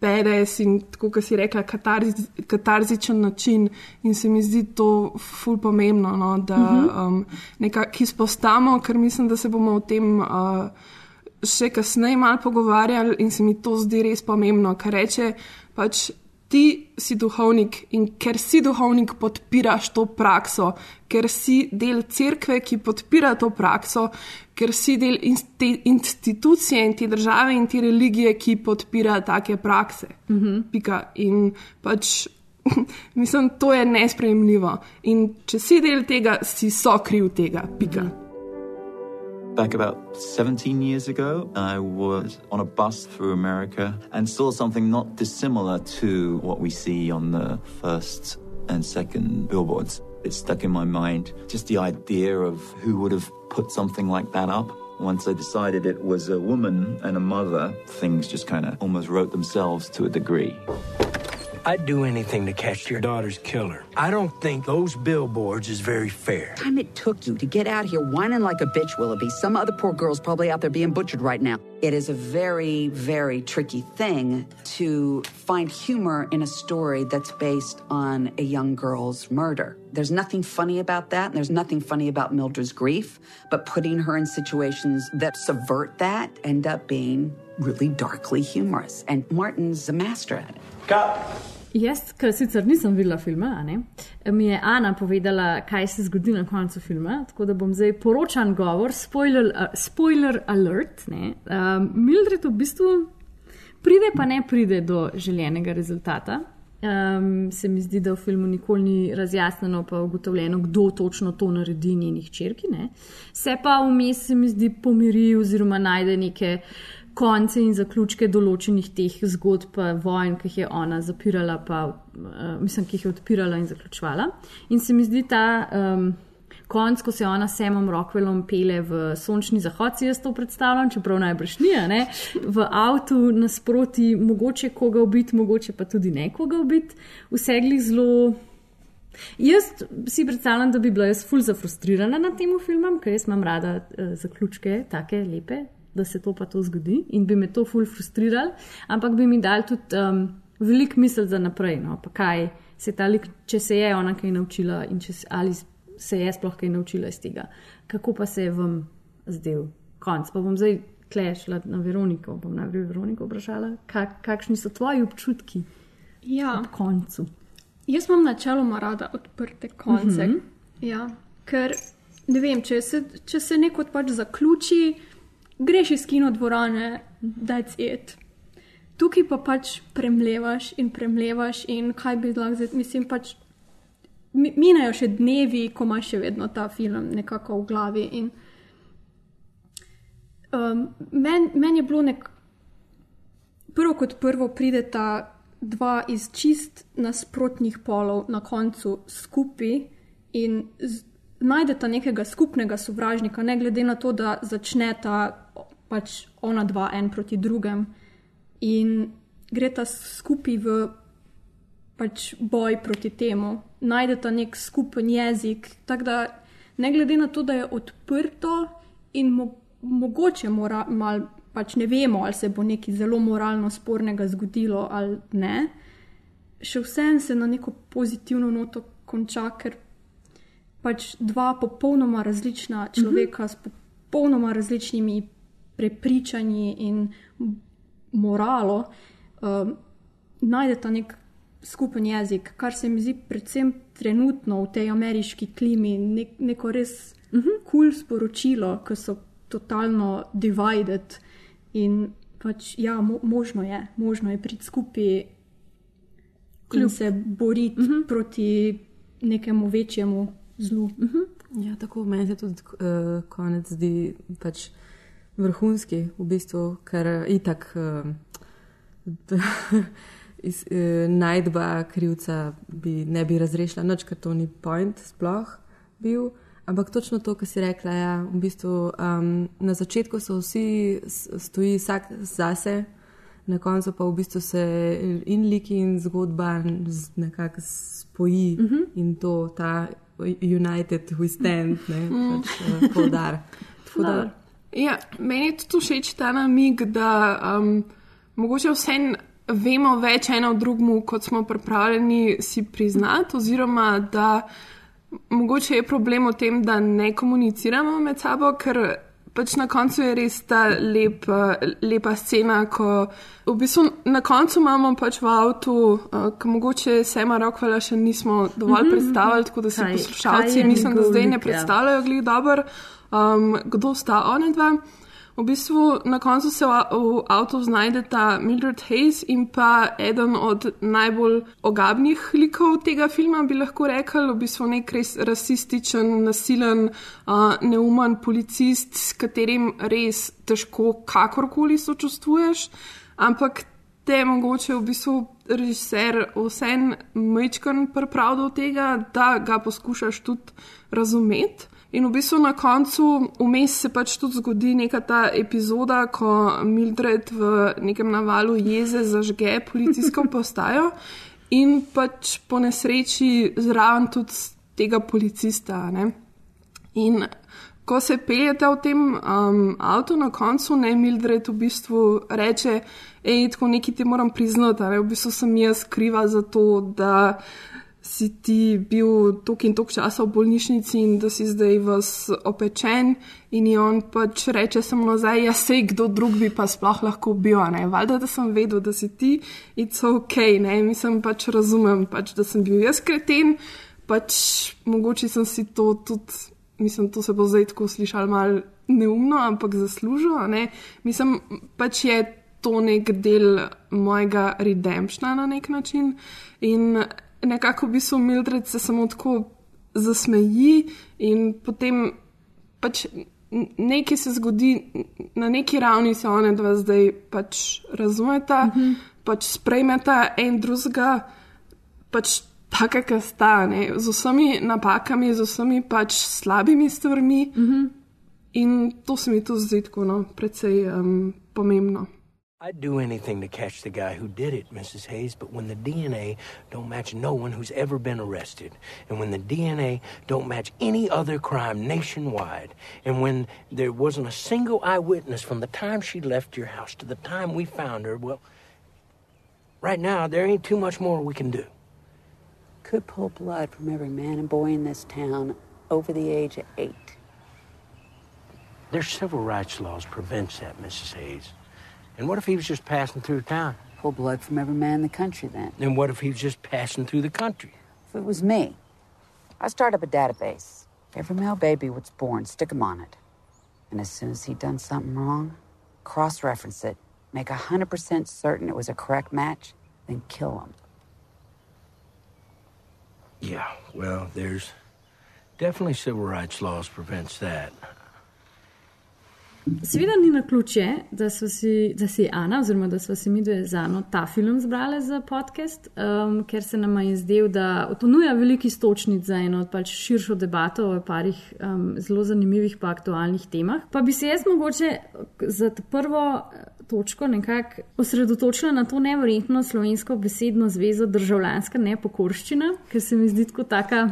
Peres in tako, kot si rekla, katarzi, katarzičen način, in se mi zdi to ful pomembno, no, da uh -huh. um, nekako izpostavimo, ker mislim, da se bomo o tem uh, še kasneje malo pogovarjali in se mi to zdi res pomembno, ker reče pač. Ti si duhovnik in ker si duhovnik, podpiraš to prakso, ker si del cerkve, ki podpira to prakso, ker si del te institucije in te države in te religije, ki podpira take prakse. Mm -hmm. In pač mislim, to je nespremljivo. In če si del tega, si so kriv tega. Pika. Mm -hmm. Back about 17 years ago, I was on a bus through America and saw something not dissimilar to what we see on the first and second billboards. It stuck in my mind just the idea of who would have put something like that up. Once I decided it was a woman and a mother, things just kind of almost wrote themselves to a degree. I'd do anything to catch your daughter's killer. I don't think those billboards is very fair. time it took you to get out here whining like a bitch, Willoughby. Some other poor girl's probably out there being butchered right now. It is a very, very tricky thing to find humor in a story that's based on a young girl's murder. There's nothing funny about that, and there's nothing funny about Mildred's grief, but putting her in situations that subvert that end up being really darkly humorous. And Martin's a master at it. Jaz, ker sicer nisem videla filma, ne, mi je Ana povedala, kaj se zgodi na koncu filma, tako da bom zdaj poročan govor, spoiler, uh, spoiler alert. Ne. Um, Mildred v bistvu pride, pa ne pride do željenega rezultata. Um, se mi zdi, da v filmu nikoli ni razjasnjeno, pa ugotovljeno, kdo točno to naredi njenih črki. Ne. Se pa vmes se mi zdi pomiri oziroma najde neke konce in zaključke določenih teh zgodb, vojn, ki jih je ona zapirala, pa uh, mislim, ki jih je odpirala in zaključvala. In se mi zdi ta. Um, Konc, ko se ona s Samom Rockwellom pele v sončni zahod, si jaz to predstavljam, čeprav najbrž ni, ne? v avtu nasproti, mogoče koga ubiti, mogoče pa tudi nekoga ubiti, vse glih zelo. Jaz si predstavljam, da bi bila jaz ful zafrustrirana nad tem filmom, ker jaz imam rada uh, zaključke, take lepe, da se to pa to zgodi in bi me to ful frustriralo, ampak bi mi dal tudi um, velik misel za naprej. No? Pa kaj se ta lik, če se je ona kaj naučila in če ali se je sploh kaj naučila iz tega, kako pa se je vam zdel konc. Pa bom zdaj klešla na Veroniko, bom najprej Veroniko vprašala, kak, kakšni so tvoji občutki Ja. ob koncu. Jaz imam načeloma rada odprte konce. Mhm. ja, ker ne vem, če se, če se neko pač zaključi, greš iz kino dvorane, that's it. Tukaj pa pač premlevaš in premlevaš, in kaj bi lahko zdaj, mislim, pač mi- minejo še dnevi, ko imaš še vedno ta film nekako v glavi. In, um, Meni men je bilo nek, prvo kot prvo prideta dva iz čist nasprotnih polov na koncu skupaj in z, najdeta nekega skupnega sovražnika, ne glede na to, da začneta pač ona dva en proti drugem in greta skupaj v pač boj proti temu, najdeta nek skupen jezik, tako da ne glede na to, da je odprto in mo mogoče mora mal. Pač ne vemo, ali se bo nekaj zelo moralno spornega zgodilo ali ne. Še vsem se na neko pozitivno noto konča, ker pač dva popolnoma različna človeka s popolnoma različnimi prepričanji in moralo um, najdeta nek skupen jezik, kar se mi zdi predvsem trenutno v tej ameriški klimi nek, neko res kul uh -huh. cool sporočilo, ki so totalno divided in pač ja, mo možno je, možno je priti skupaj in se boriti uh -huh. proti nekemu večjemu zlu. Uh -huh. Ja, tako meni se tudi uh, konec zdi pač vrhunski, v bistvu, ker uh, itak uh, iz, uh, najdba krivca bi, ne bi razrešila noč, ker to ni point sploh bil. Ampak točno to, kar si rekla, ja, v bistvu um, na začetku so vsi stoji vsak zase, na koncu pa v bistvu se in liki in zgodba nekako spoji uh -huh. in to ta United we stand, ne, pač uh. Tako da, Ja, meni je tudi všeč ta namig, da um, mogoče vse vemo več eno drugemu, kot smo pripravljeni si priznati, oziroma da mogoče je problem v tem, da ne komuniciramo med sabo, ker pač na koncu je res ta lep, lepa scena, ko v bistvu na koncu imamo pač v avtu, uh, ki mogoče Sema Rockwella še nismo dovolj Mhm, predstavili, tako da si Kaj- kaj poslušalci je mislim, da zdaj ne ja. predstavljajo glih dobro um, kdo sta ona dva. V bistvu na koncu se v, v avtu znajdeta Mildred Hayes in pa eden od najbolj ogabnih likov tega filma, bi lahko rekel, v bistvu nek res rasističen, nasilen, uh, neumen policist, s katerim res težko kakorkoli sočustvuješ, ampak te mogoče v bistvu režiser vsem mečkan priprav do tega, da ga poskušaš tudi razumeti. In v bistvu na koncu vmes se pač tudi zgodi neka ta epizoda, ko Mildred v nekem navalu jeze zažge policijsko postajo in pač po nesreči zraven tudi tega policista. Ne? In ko se peljete v tem um, avtu na koncu, ne Mildred v bistvu reče, hej, tako nekaj ti moram priznati, ne? v bistvu sem jaz kriva za to, da si ti bil tok in tok časa v bolnišnici in da si zdaj vas opečen. In je on pač reče samo nazaj, ja sej, kdo drug bi pa sploh lahko bil, ne, valjda, da sem vedel, da si ti, it's ok, ne, mislim pač razumem, pač, da sem bil jaz kreten, pač mogoče sem si to tudi, mislim, to se bo zdaj tako slišal mal neumno, ampak zaslužil, ne, mislim, pač je to nek del mojega redempšna na nek način. In nekako v bistvu Mildred se samo tako zasmeji in potem pač nekaj se zgodi, na neki ravni se one dva zdaj pač razumeta, mm -hmm. pač sprejmeta en drugega, pač taka, kar sta, ne? z vsemi napakami, z vsemi pač slabimi stvarmi. Mm -hmm. In to se mi tu zdi tako, no, precej um, pomembno. I'd do anything to catch the guy who did it, Mrs. Hayes, but when the DNA don't match no one who's ever been arrested, and when the DNA don't match any other crime nationwide, and when there wasn't a single eyewitness from the time she left your house to the time we found her, well, right now, there ain't too much more we can do. Could pull blood from every man and boy in this town over the age of eight. Their civil rights laws prevents that, Mrs. Hayes. And what if he was just passing through town? Pull blood from every man in the country then. And what if he was just passing through the country? If it was me, I'd start up a database. Every male baby was born, stick 'em on it. And as soon as he'd done something wrong, cross reference it, make 100% certain it was a correct match, then kill him. Yeah, well, there's definitely civil rights laws prevents that. Seveda ni na ključe, da, si, da si Ana, oziroma da smo si mi dve za eno ta film zbrali za podcast, um, ker se nam je zdel, da ponuja veliko istočnic za eno pač širšo debato o parih um, zelo zanimivih pa aktualnih temah. Pa bi se jaz mogoče za prvo eh, točko nekako osredotočila na to nevrjetno slovensko besedno zvezo državljanska nepokorščina, ker se mi zdi tako taka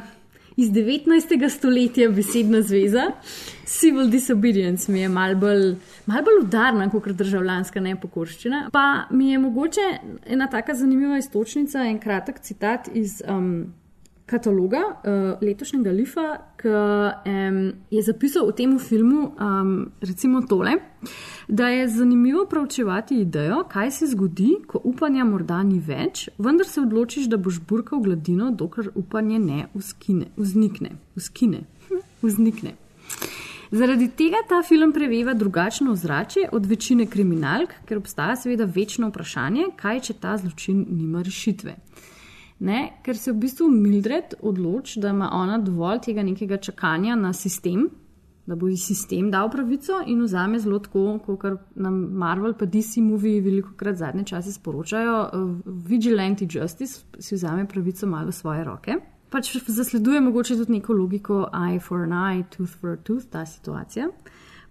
iz 19. stoletja besedna zveza. Civil disobedience mi je mal bolj, mal bolj udarna kot državljanska nepokorščina. Pa mi je mogoče ena taka zanimiva istočnica, en kratek citat iz. Um, Kataloga uh, letošnjega Lifa, ki um, je zapisal v tem filmu um, recimo tole. Uh, da je zanimivo pravčevati idejo, kaj se zgodi, ko upanja morda ni več, vendar se odločiš, da boš burkal gladino, dokler upanje ne uskine, vznikne. Uskine, vznikne. Zaradi tega ta film preveva drugačno ozračje od večine kriminalk, ker obstaja seveda večno vprašanje, kaj če ta zločin nima rešitve. Ne, ker se v bistvu Mildred odloči, da ima ona dovolj tega nekega čakanja na sistem, da bo ji sistem dal pravico in vzame zelo tako, kot nam Marvel pa DC movie veliko krat zadnje čase sporočajo, uh, vigilante justice si vzame pravico malo v svoje roke. Pač zasleduje mogoče tudi neko logiko eye for an eye, tooth for a tooth, ta situacija.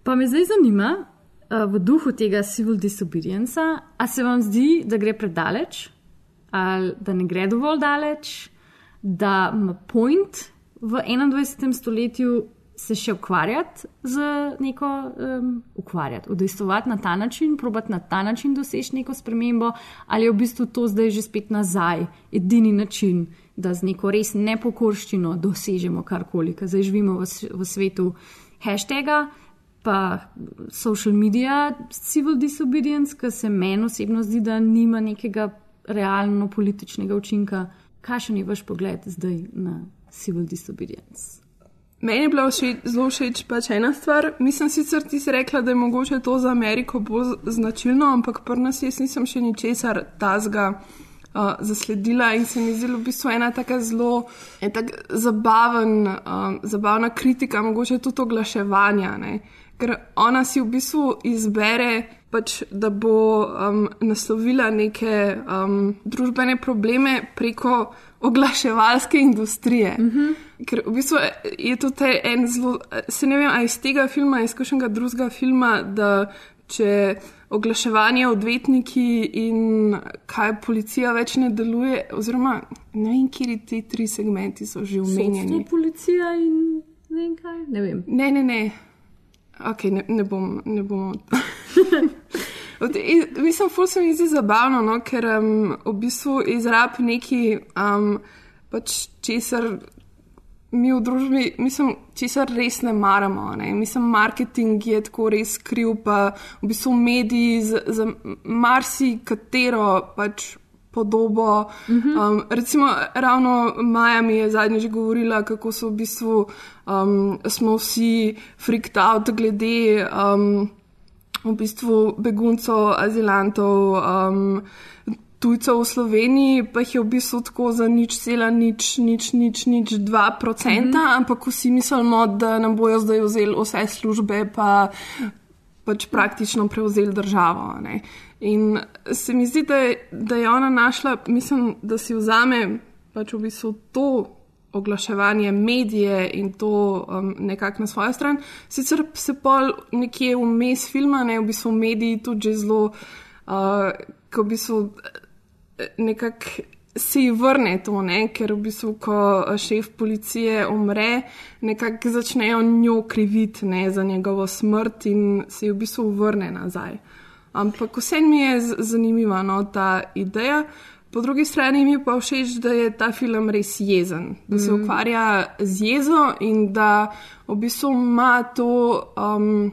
Pa me zdaj zanima, uh, v duhu tega civil disobedience, a se vam zdi, da gre predaleč, ali da ne gre dovolj daleč, da ima point v 21. stoletju se še ukvarjati z neko, um, ukvarjati, udejstovati na ta način, probati na ta način doseči neko spremembo, ali je v bistvu to zdaj že spet nazaj, edini način, da z neko res nepokorščino dosežemo karkoli, ker zdaj živimo v, v svetu hashtaga. Pa social media, civil disobedience, ki se meni osebno zdi, da nima nekega realno političnega učinka. Kakšen je vaš pogled zdaj na civil disobedience? Meni je bila všeč, zelo všeč pač ena stvar. Mislim sicer, ti si rekla, da je mogoče to za Ameriko bolj značilno, ampak pri nas jaz nisem še ničesar tazga uh, zasledila in se mi zdi v bistvu ena tako zelo tak zabaven, uh, zabavna kritika, mogoče tudi oglaševanja. Ne? Ker ona si v bistvu izbere, pač, da bo um, naslovila neke um, družbene probleme preko oglaševalske industrije. Mm -hmm. Ker v bistvu je to en zelo, se ne vem, ali iz tega filma, iz kakšnega drugega filma, da če oglaševanje, odvetniki in kaj policija več ne deluje, oziroma ne vem, kje ti tri segmenti so že omenjeni. Sodstvo, policija in ne vem kaj. Ne vem. Ne, ne, ne. Ok, ne, ne bom. Ne bom. Mislim, ful se mi zdi zabavno, no, ker um, v bistvu izrab neki um, pač česar mi v družbi, mislim, česar res ne maramo. Ne. Mislim, marketing je tako res kriv, pa v bistvu mediji za, za marsikatero pač. Podobo. Um, recimo, ravno Maja mi je zadnjič govorila, kako so v bistvu um, smo vsi freaked out glede um, v bistvu beguncov, azilantov, um, tujcev v Sloveniji, pa jih je v bistvu tako za nič cela, nič, nič, nič, nič, dva procenta, mm -hmm. ampak vsi mislimo, da nam bojo zdaj vzeli vse službe, pa pač praktično prevzeli državo. Ne. In se mi zdi, da je, da je ona našla, mislim, da si vzame pač v bistvu to oglaševanje medije in to um, nekako na svojo stran. Sicer se pol nekje vmes filma, ne v bistvu mediji tudi zelo, uh, ko v bistvu nekako se ji vrne to, ne? ker v bistvu, ko šef policije umre, nekako začnejo njo kriviti ne, za njegovo smrt in se ji v bistvu vrne nazaj. Ampak vse mi je zanimiva no, ta ideja. Po drugi strani mi pa všeč, da je ta film res jezen, da se ukvarja z jezo in da v bistvu ima to, um,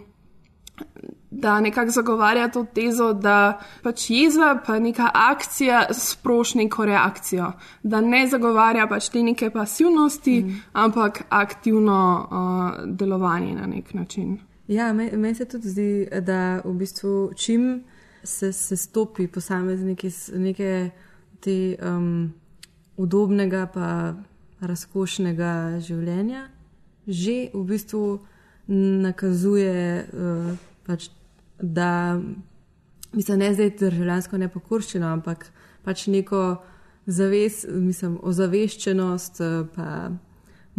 da nekako zagovarja to tezo, da pač jeza, pa neka akcija sproši neko reakcijo, da ne zagovarja pač te neke pasivnosti, mm. ampak aktivno uh, delovanje na nek način. Ja, meni me se tudi zdi, da v bistvu čim se, se stopi posameznik iz neke te um, udobnega, pa razkošnega življenja, že v bistvu nakazuje, uh, pač, da mislim, ne zdaj državljansko nepokorščino, ampak pač neko zaves, mislim, ozaveščenost, pa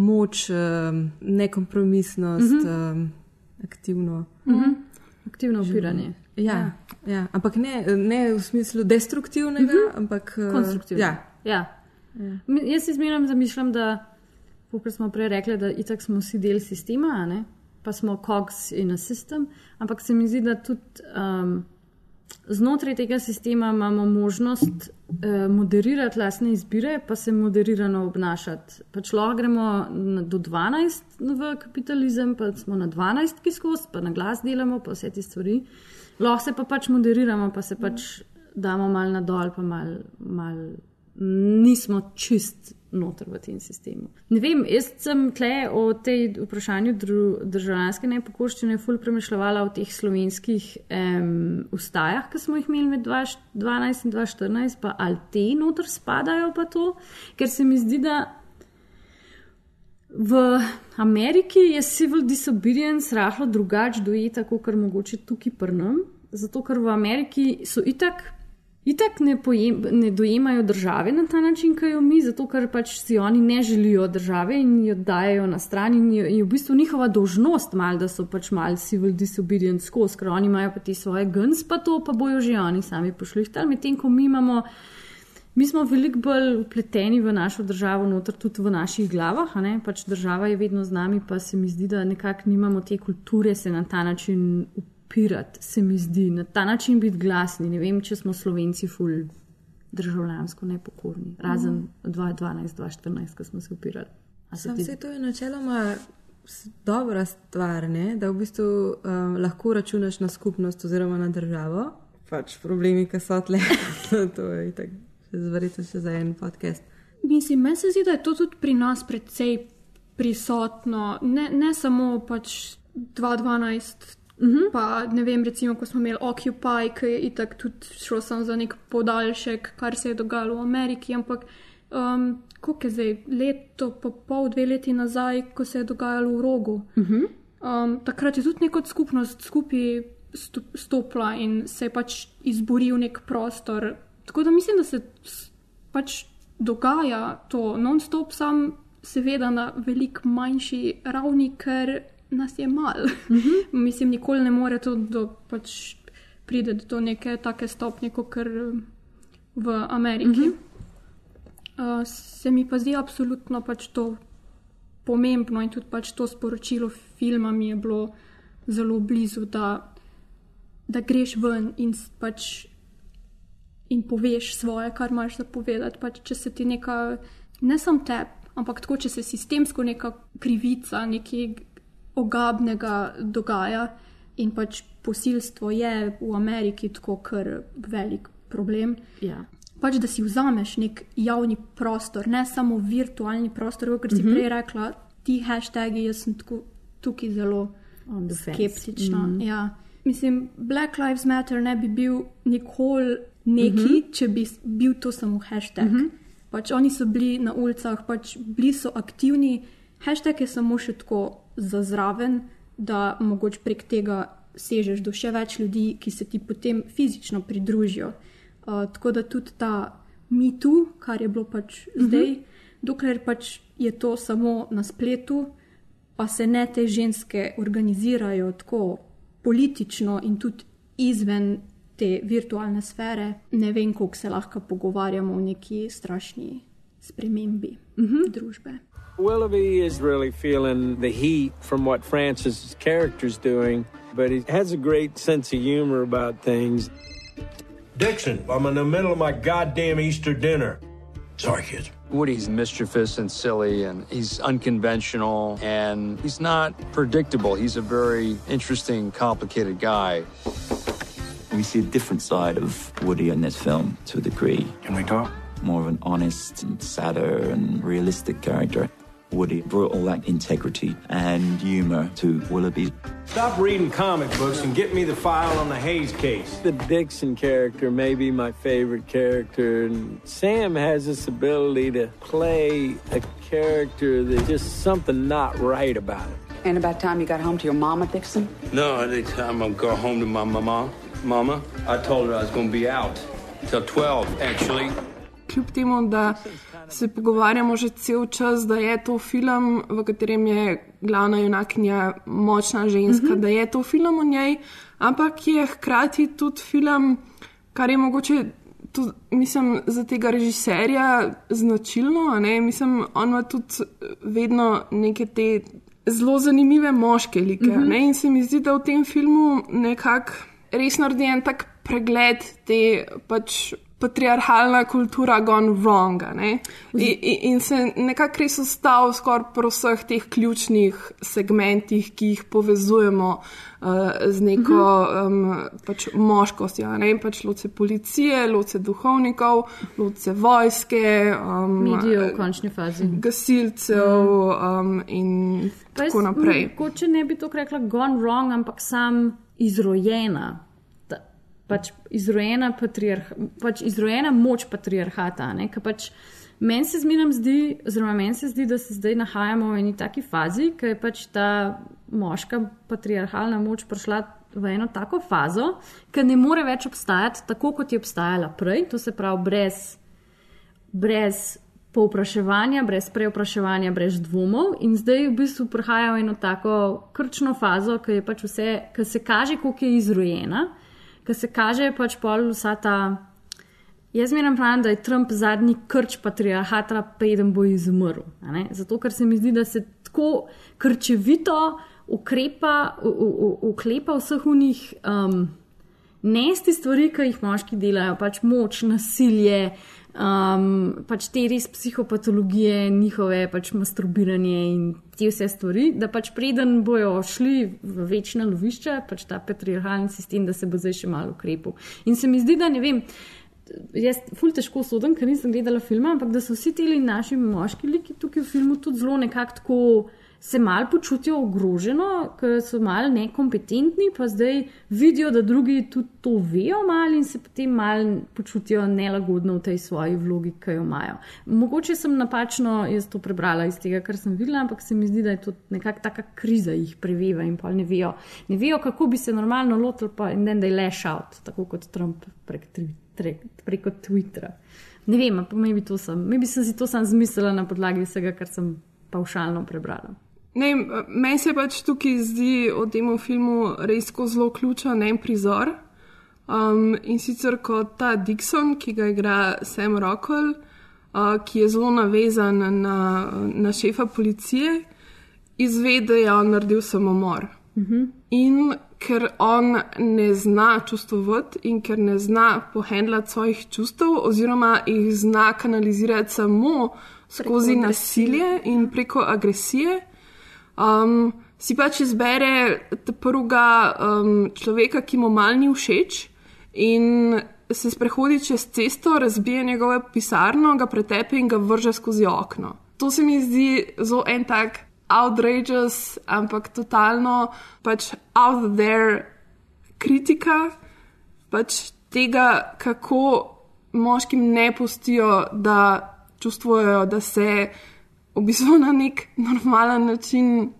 moč, um, nekompromisnost, mm -hmm. Aktivno. Mm -hmm. Aktivno upiranje. Ja, ja. ampak ne, ne v smislu destruktivnega, uh -huh. ampak konstruktivnega. Ja. Ja. Ja. Jaz si zmeraj zamišljam, da, kot smo prej rekli, da itak smo vsi del sistema, ne? pa smo cogs in a system, ampak se mi zdi, da tudi um, znotraj tega sistema imamo možnost uh, moderirati lastne izbire, pa se moderirano obnašati. Pač lahko gremo na, do 12 v kapitalizem, pa smo na 12 ki skozi, pa na glas delamo, pa vse te stvari lahko se pa pač moderiramo, pa se pač damo mal na dol, pa mal, mal nismo čist noter v tem sistemu. Ne vem, jaz sem tle o tej vprašanju državljanske nepokoščine ful premišljala o teh slovenskih um, ustajah, ki smo jih imeli med 2012 in 2014, pa ali te noter spadajo pa to, ker se mi zdi, da V Ameriki je civil disobedience rahlo drugače dojeta, kot kar mogoče tukaj prnem, zato ker v Ameriki so itak, itak ne, pojem, ne dojemajo države na ta način, kot jo mi, zato ker pač si oni ne želijo države in jo dajo na stran in je v bistvu njihova dožnost mal, da so pač mal civil disobedience skozi, ker oni imajo pa ti svoje guns, pa to pa bojo že oni sami pošlihtali, medtem ko mi imamo. Mi smo veliko bolj upleteni v našo državo, noter tudi v naših glavah. Pač država je vedno z nami, pa se mi zdi, da nekako nimamo te kulture se na ta način upirati, se mi zdi, na ta način biti glasni. Ne vem, če smo slovenci ful državljansko nepokorni, razen 2012-2014, ko smo se upirali. Sam se to je načeloma dobra stvar, ne? da v bistvu um, lahko računaš na skupnost oziroma na državo. Pač problemi, ki so tle, to je tako verjetno še za en podcast. Mislim, meni se zdi, da je to tudi pri nas precej prisotno, ne, ne samo pač 2012. Uh -huh. Pa ne vem, recimo, ko smo imeli Occupy, ki je itak tudi šlo samo za nek podaljšek, kar se je dogajalo v Ameriki, ampak um, koliko je zdaj, leto, pa pol, dve leti nazaj, ko se je dogajalo v rogu. Uh -huh. um, takrat je tudi neka skupnost skupaj stopila in se je pač izboril nek prostor, Tako da mislim, da se pač dogaja to non-stop, sam seveda na veliko manjši ravni, ker nas je malo. Mm -hmm. mislim, nikoli ne more to do pač. pride do neke take stopnje, kot kar v Ameriki. Uh -huh. uh, se mi pa zdi absolutno pač to pomembno in tudi pač to sporočilo filma mi je bilo zelo blizu, da, da greš ven in pač. In poveš svoje, kar imaš za povedati. Pač, če se ti neka, ne samo tebi, ampak tako, če se sistemsko neka krivica, nekaj ogabnega dogaja in pač posilstvo je v Ameriki tako kar velik problem. Ja. Pač, da si vzameš nek javni prostor, ne samo virtualni prostor, kot si Mhm. prej rekla, ti hashtagi, jaz sem tako, tukaj zelo skeptična. Mhm. Ja. Mislim, Black Lives Matter ne bi bil nikoli neki, Mhm. če bi bil to samo hashtag. Pač oni so bili na ulicah, pač bili so aktivni, hashtag je samo še tako za zraven, da mogoče prek tega sežeš do še več ljudi, ki se ti potem fizično pridružijo. Uh, tako da tudi ta mitu, kar je bilo pač Mhm. zdaj, dokler pač je to samo na spletu, pa se ne te ženske organizirajo tako politično in tudi izven te virtualne sfere, ne vem, koliko se lahko pogovarjamo o neki strašni spremembi družbe. Willoughby is really feeling the heat from what Francis's character's doing, but he has a great sense of humor about things. Dixon, I'm in the middle of my goddamn Easter dinner. Sorry, kids. Woody's mischievous and silly, and he's unconventional, and he's not predictable. He's a very interesting, complicated guy. We see a different side of Woody in this film to a degree. Can we talk? More of an honest and sadder and realistic character. Woody brought all that integrity and humor to Willoughby. Stop reading comic books and get me the file on the Hayes case. The Dixon character may be my favorite character, and Sam has this ability to play a character that's just something not right about it. And about time you got home to your mama, Dixon? No, every time I go home to my mama, mama, I told her I was going to be out till 12, actually. Kljub temu, da se pogovarjamo že cel čas, da je to film, v katerem je glavna junakinja močna ženska, Mhm. da je to film o njej, ampak je hkrati tudi film, kar je mogoče. Tudi, mislim, za tega režiserja značilno, a ne? mislim, on ima tudi vedno neke te zelo zanimive moške like. Mhm. Mm -hmm. In se mi zdi, da v tem filmu nekako res naredi en tak pregled te pač. Patriarhalna kultura gone wrong. In, in, se nekako res ustavil skoraj pri vseh teh ključnih segmentih, ki jih povezujemo uh, z neko um, pač moškostjo. Ne? Pač loce policije, loce duhovnikov, loce vojske, um, Medijev v končni fazi. gasilcev um, in tako naprej. Mogoče ne bi to rekla gone wrong, ampak sam izrojena. Pač izrojena, patriarh, pač izrojena moč patriarhata. ne, ke Pač meni se zmeraj zdi, oziroma meni se zdi, da se zdaj nahajamo v eni taki fazi, ki je pač ta moška patriarhalna moč prišla v eno tako fazo, ki ne more več obstajati tako, kot je obstajala prej, to se pravi brez brez povpraševanja, brez preopraševanja, brez dvomov, in zdaj v bistvu prihaja v eno tako krčno fazo, ki je pač vse, ki se kaže, koliko je izrojena, ki se kaže pač pol vsa ta. Jaz meram pravim, da je Trump zadnji krč patriarhata, preden bo izumrl. Zato, ker se mi zdi, da se tako krčevito ukrepa, u- u- u- uklepa vseh unih um, nesti stvari, ki jih moški delajo, pač moč, nasilje, um, pač te res psihopatologije, njihove pač masturbiranje in te vse stvari, da pač preden bojo šli v večna lovišča, pač ta patriarhalni sistem, da se bo zdaj še malo ukrepil. In se mi zdi, da ne vem. Jaz ful težko sodim, ker nisem gledala filma, ampak da so vsi ti naši moški liki tukaj v filmu tudi zelo nekako tako se mal počutijo ogroženo, ker so mal nekompetentni, pa zdaj vidijo, da drugi tudi to vejo mal in se potem mal počutijo nelagodno v tej svoji vlogi, ki jo imajo. Mogoče sem napačno jaz to prebrala iz tega, kar sem videla, ampak se mi zdi, da je to nekakšna taka kriza jih preveva in pa ne vejo, ne vejo, kako bi se normalno lotili, pa in then they lash out, tako kot Trump prek, tri- preko Twittera. Ne vem, pa mi bi to sem, mi bi sem si to sam zmislila na podlagi vsega, kar sem pavšalno prebrala. Ne, vem, meni se pač tukaj zdi o tem filmu res zelo ključen en prizor. Um, in sicer kot ta Dixon, ki ga igra Sam Rockwell, uh, ki je zelo navezan na, na šefa policije, izve, da je on naredil samomor. Mhm. In ker on ne zna čustvovati in ker ne zna pohendlati svojih čustev, oziroma jih zna kanalizirati samo skozi nasilje in preko agresije, um, si pač izbere prvega um, človeka, ki mu mal ni všeč in se sprehodi čez cesto, razbije njegovo pisarno, ga pretepe in ga vrže skozi okno. To se mi zdi zelo en tak outrageous, ampak totalno pač out there kritika pač tega, kako moškim ne pustijo, da čustvujejo, da se v bistvu na nek normalen način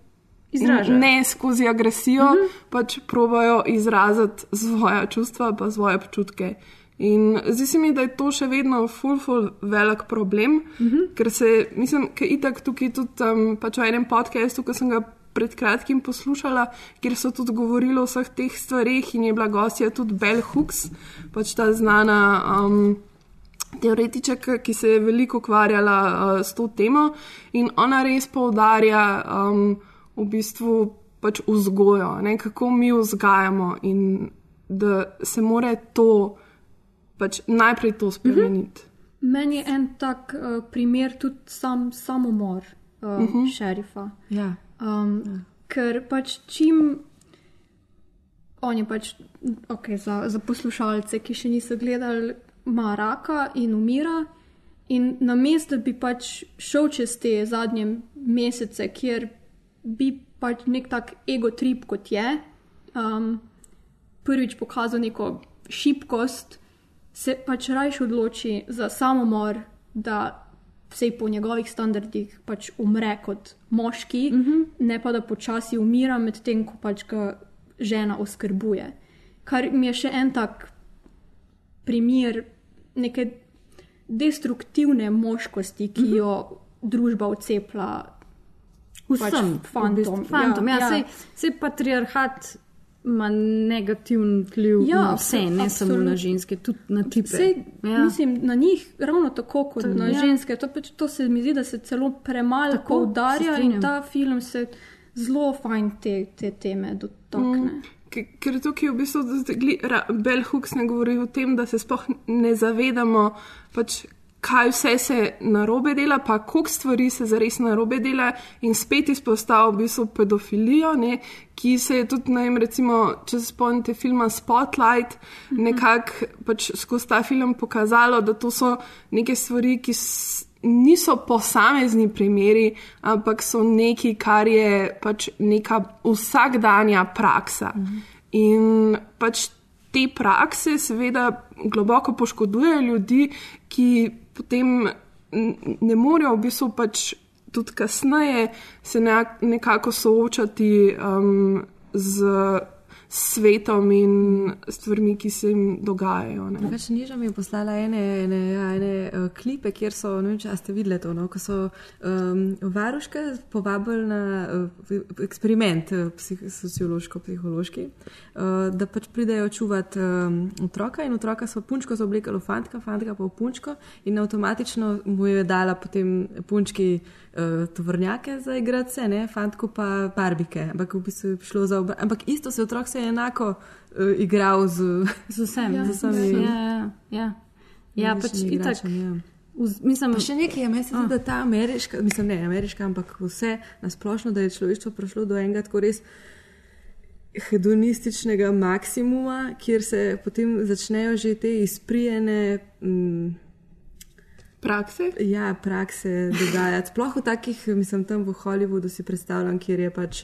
Izražajo. Ne skozi agresijo, mm -hmm. pač probajo izraziti svoje čustva, pa svoje občutke. In zdi se mi, da je to še vedno ful, ful velik problem, mm -hmm. ker se, mislim, ker itak tukaj tudi um, pač v enem podkastu, ki sem ga pred kratkim poslušala, kjer so tudi govorili o vseh teh stvarih in je bila gostja tudi Bell Hooks, pač ta znana. Um, Teoretičarka, ki se je veliko ukvarjala uh, s to temo, in ona res poudarja um, v bistvu pač vzgojo, ne, kako mi vzgajamo, in da se more to pač najprej to spremeniti. Meni je en tak uh, primer tudi sam samomor uh, uh Mhm. -huh. šerifa. Ja. Um, ja. Ker pač čim. On je pač, okay, za, za poslušalce, ki še niso gledali, ima raka in umira. In na mestu, da bi pač šel čez te zadnje mesece, kjer bi pač nek tak ego trip kot je, um, prvič pokazal neko šibkost, se pač rajš odloči za samomor, da vsej po njegovih standardih pač umre kot moški, mm -hmm. ne pa da počasi umira, medtem ko pač ga žena oskrbuje. Kar mi je še en tak primer neke destruktivne moškosti, ki -hmm. jo družba odcepla. Vsem, pač fantom. fantom. Ja, ja, ja. Sej patriarhat ima negativen vpliv Ja, na vse, ne absolutno. samo na ženske, tudi na tipe. Sej, ja. Mislim, na njih ravno tako kot To- na ja. ja. ženske. To, pač, to se mi zdi, da se celo premalo poudarja in ta film se zelo fajn te, te teme dotakne. Mm. Ker- Ker tukaj v bistvu gli- ra- Bell Hooks ne govori o tem, da se sploh ne zavedamo, pač, kaj vse se narobe dela, pa koliko stvari se zares narobe dela, in spet izpostavlja v bistvu pedofilijo, ne, ki se je tudi, ne vem, recimo, če se spomnite filma Spotlight, -hmm. nekako pač skozi ta film pokazalo, da to so neke stvari, ki. Niso posamezni primeri, ampak so nekaj, kar je pač neka vsakdanja praksa. Mhm. In pač te prakse, seveda, globoko poškodujejo ljudi, ki potem ne morejo v bistvu pač tudi kasneje se nekak- nekako soočati um, z svetom in stvarmi, ki se jim dogajajo. Drugače, Niža mi je poslala ene, ene, ja, ene uh, klipe, kjer so, ne vem, če ste videli to, no, ko so um, varuške povabili na uh, eksperiment uh, psih, sociološko-psihološki, uh, da pač pridejo čuvat um, otroka in otroka so punčko zaoblekali v fantka, fantka pa v punčko in avtomatično mu je dala potem punčki uh, tovornjake za igrace, ne, fantku pa barbike, ampak v bistvu je šlo za oba. Ampak isto se otrok se je enako uh, igral z, z vsem, z Ja, vsemi. ja, ja, ja. ja pač različnimi itak. ja. Vz- Mislim, Pa še nekaj je, meni se zdi, da ta ameriška, mislim, ne ameriška, ampak vse nasplošno, da je človeštvo prišlo do enega tako res hedonističnega maksimuma, kjer se potem začnejo že te izprijene. Mm, Prakse? Ja, prakse dogajati. Sploh v takih, mislim, tam v Hollywoodu si predstavljam, kjer je pač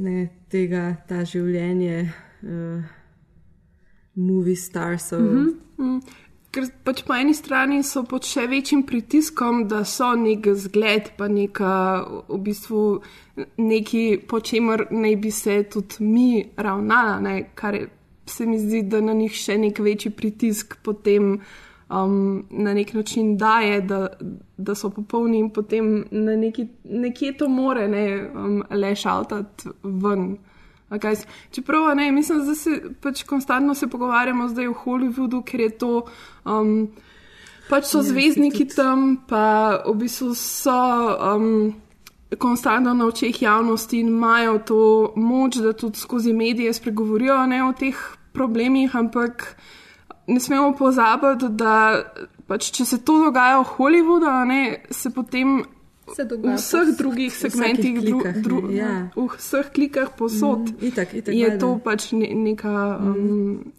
ne tega, ta življenje, uh, movie starsov. Mm -hmm. Mm, Ker pač po eni strani so pod še večjim pritiskom, da so nek zgled, pa neka, v bistvu neki, po čemer naj bi se tudi mi ravnala, ne? kar je, se mi zdi, da na njih še nek večji pritisk potem um, na nek način daje, da, da so popolni in potem na neki, nekje to more ne, um, lešaltati ven. A kaj s- Čeprav, ne, mislim, da se pač konstantno se pogovarjamo zdaj v Hollywoodu, ker je to. Um, pač so Ja, zvezdniki tam, pa v bistvu so. Um, konstantno na očeh javnosti in imajo to moč, da tudi skozi medije spregovorijo ne, o teh problemih, ampak ne smemo pozabiti, da pač, če se to dogaja v Hollywoodu, ne, se potem Se v vseh drugih V segmentih, dru, klikah, dru, ja. v vseh klikah posod, Mm, itak, itak, je valjda. to pač ne, neka. Um,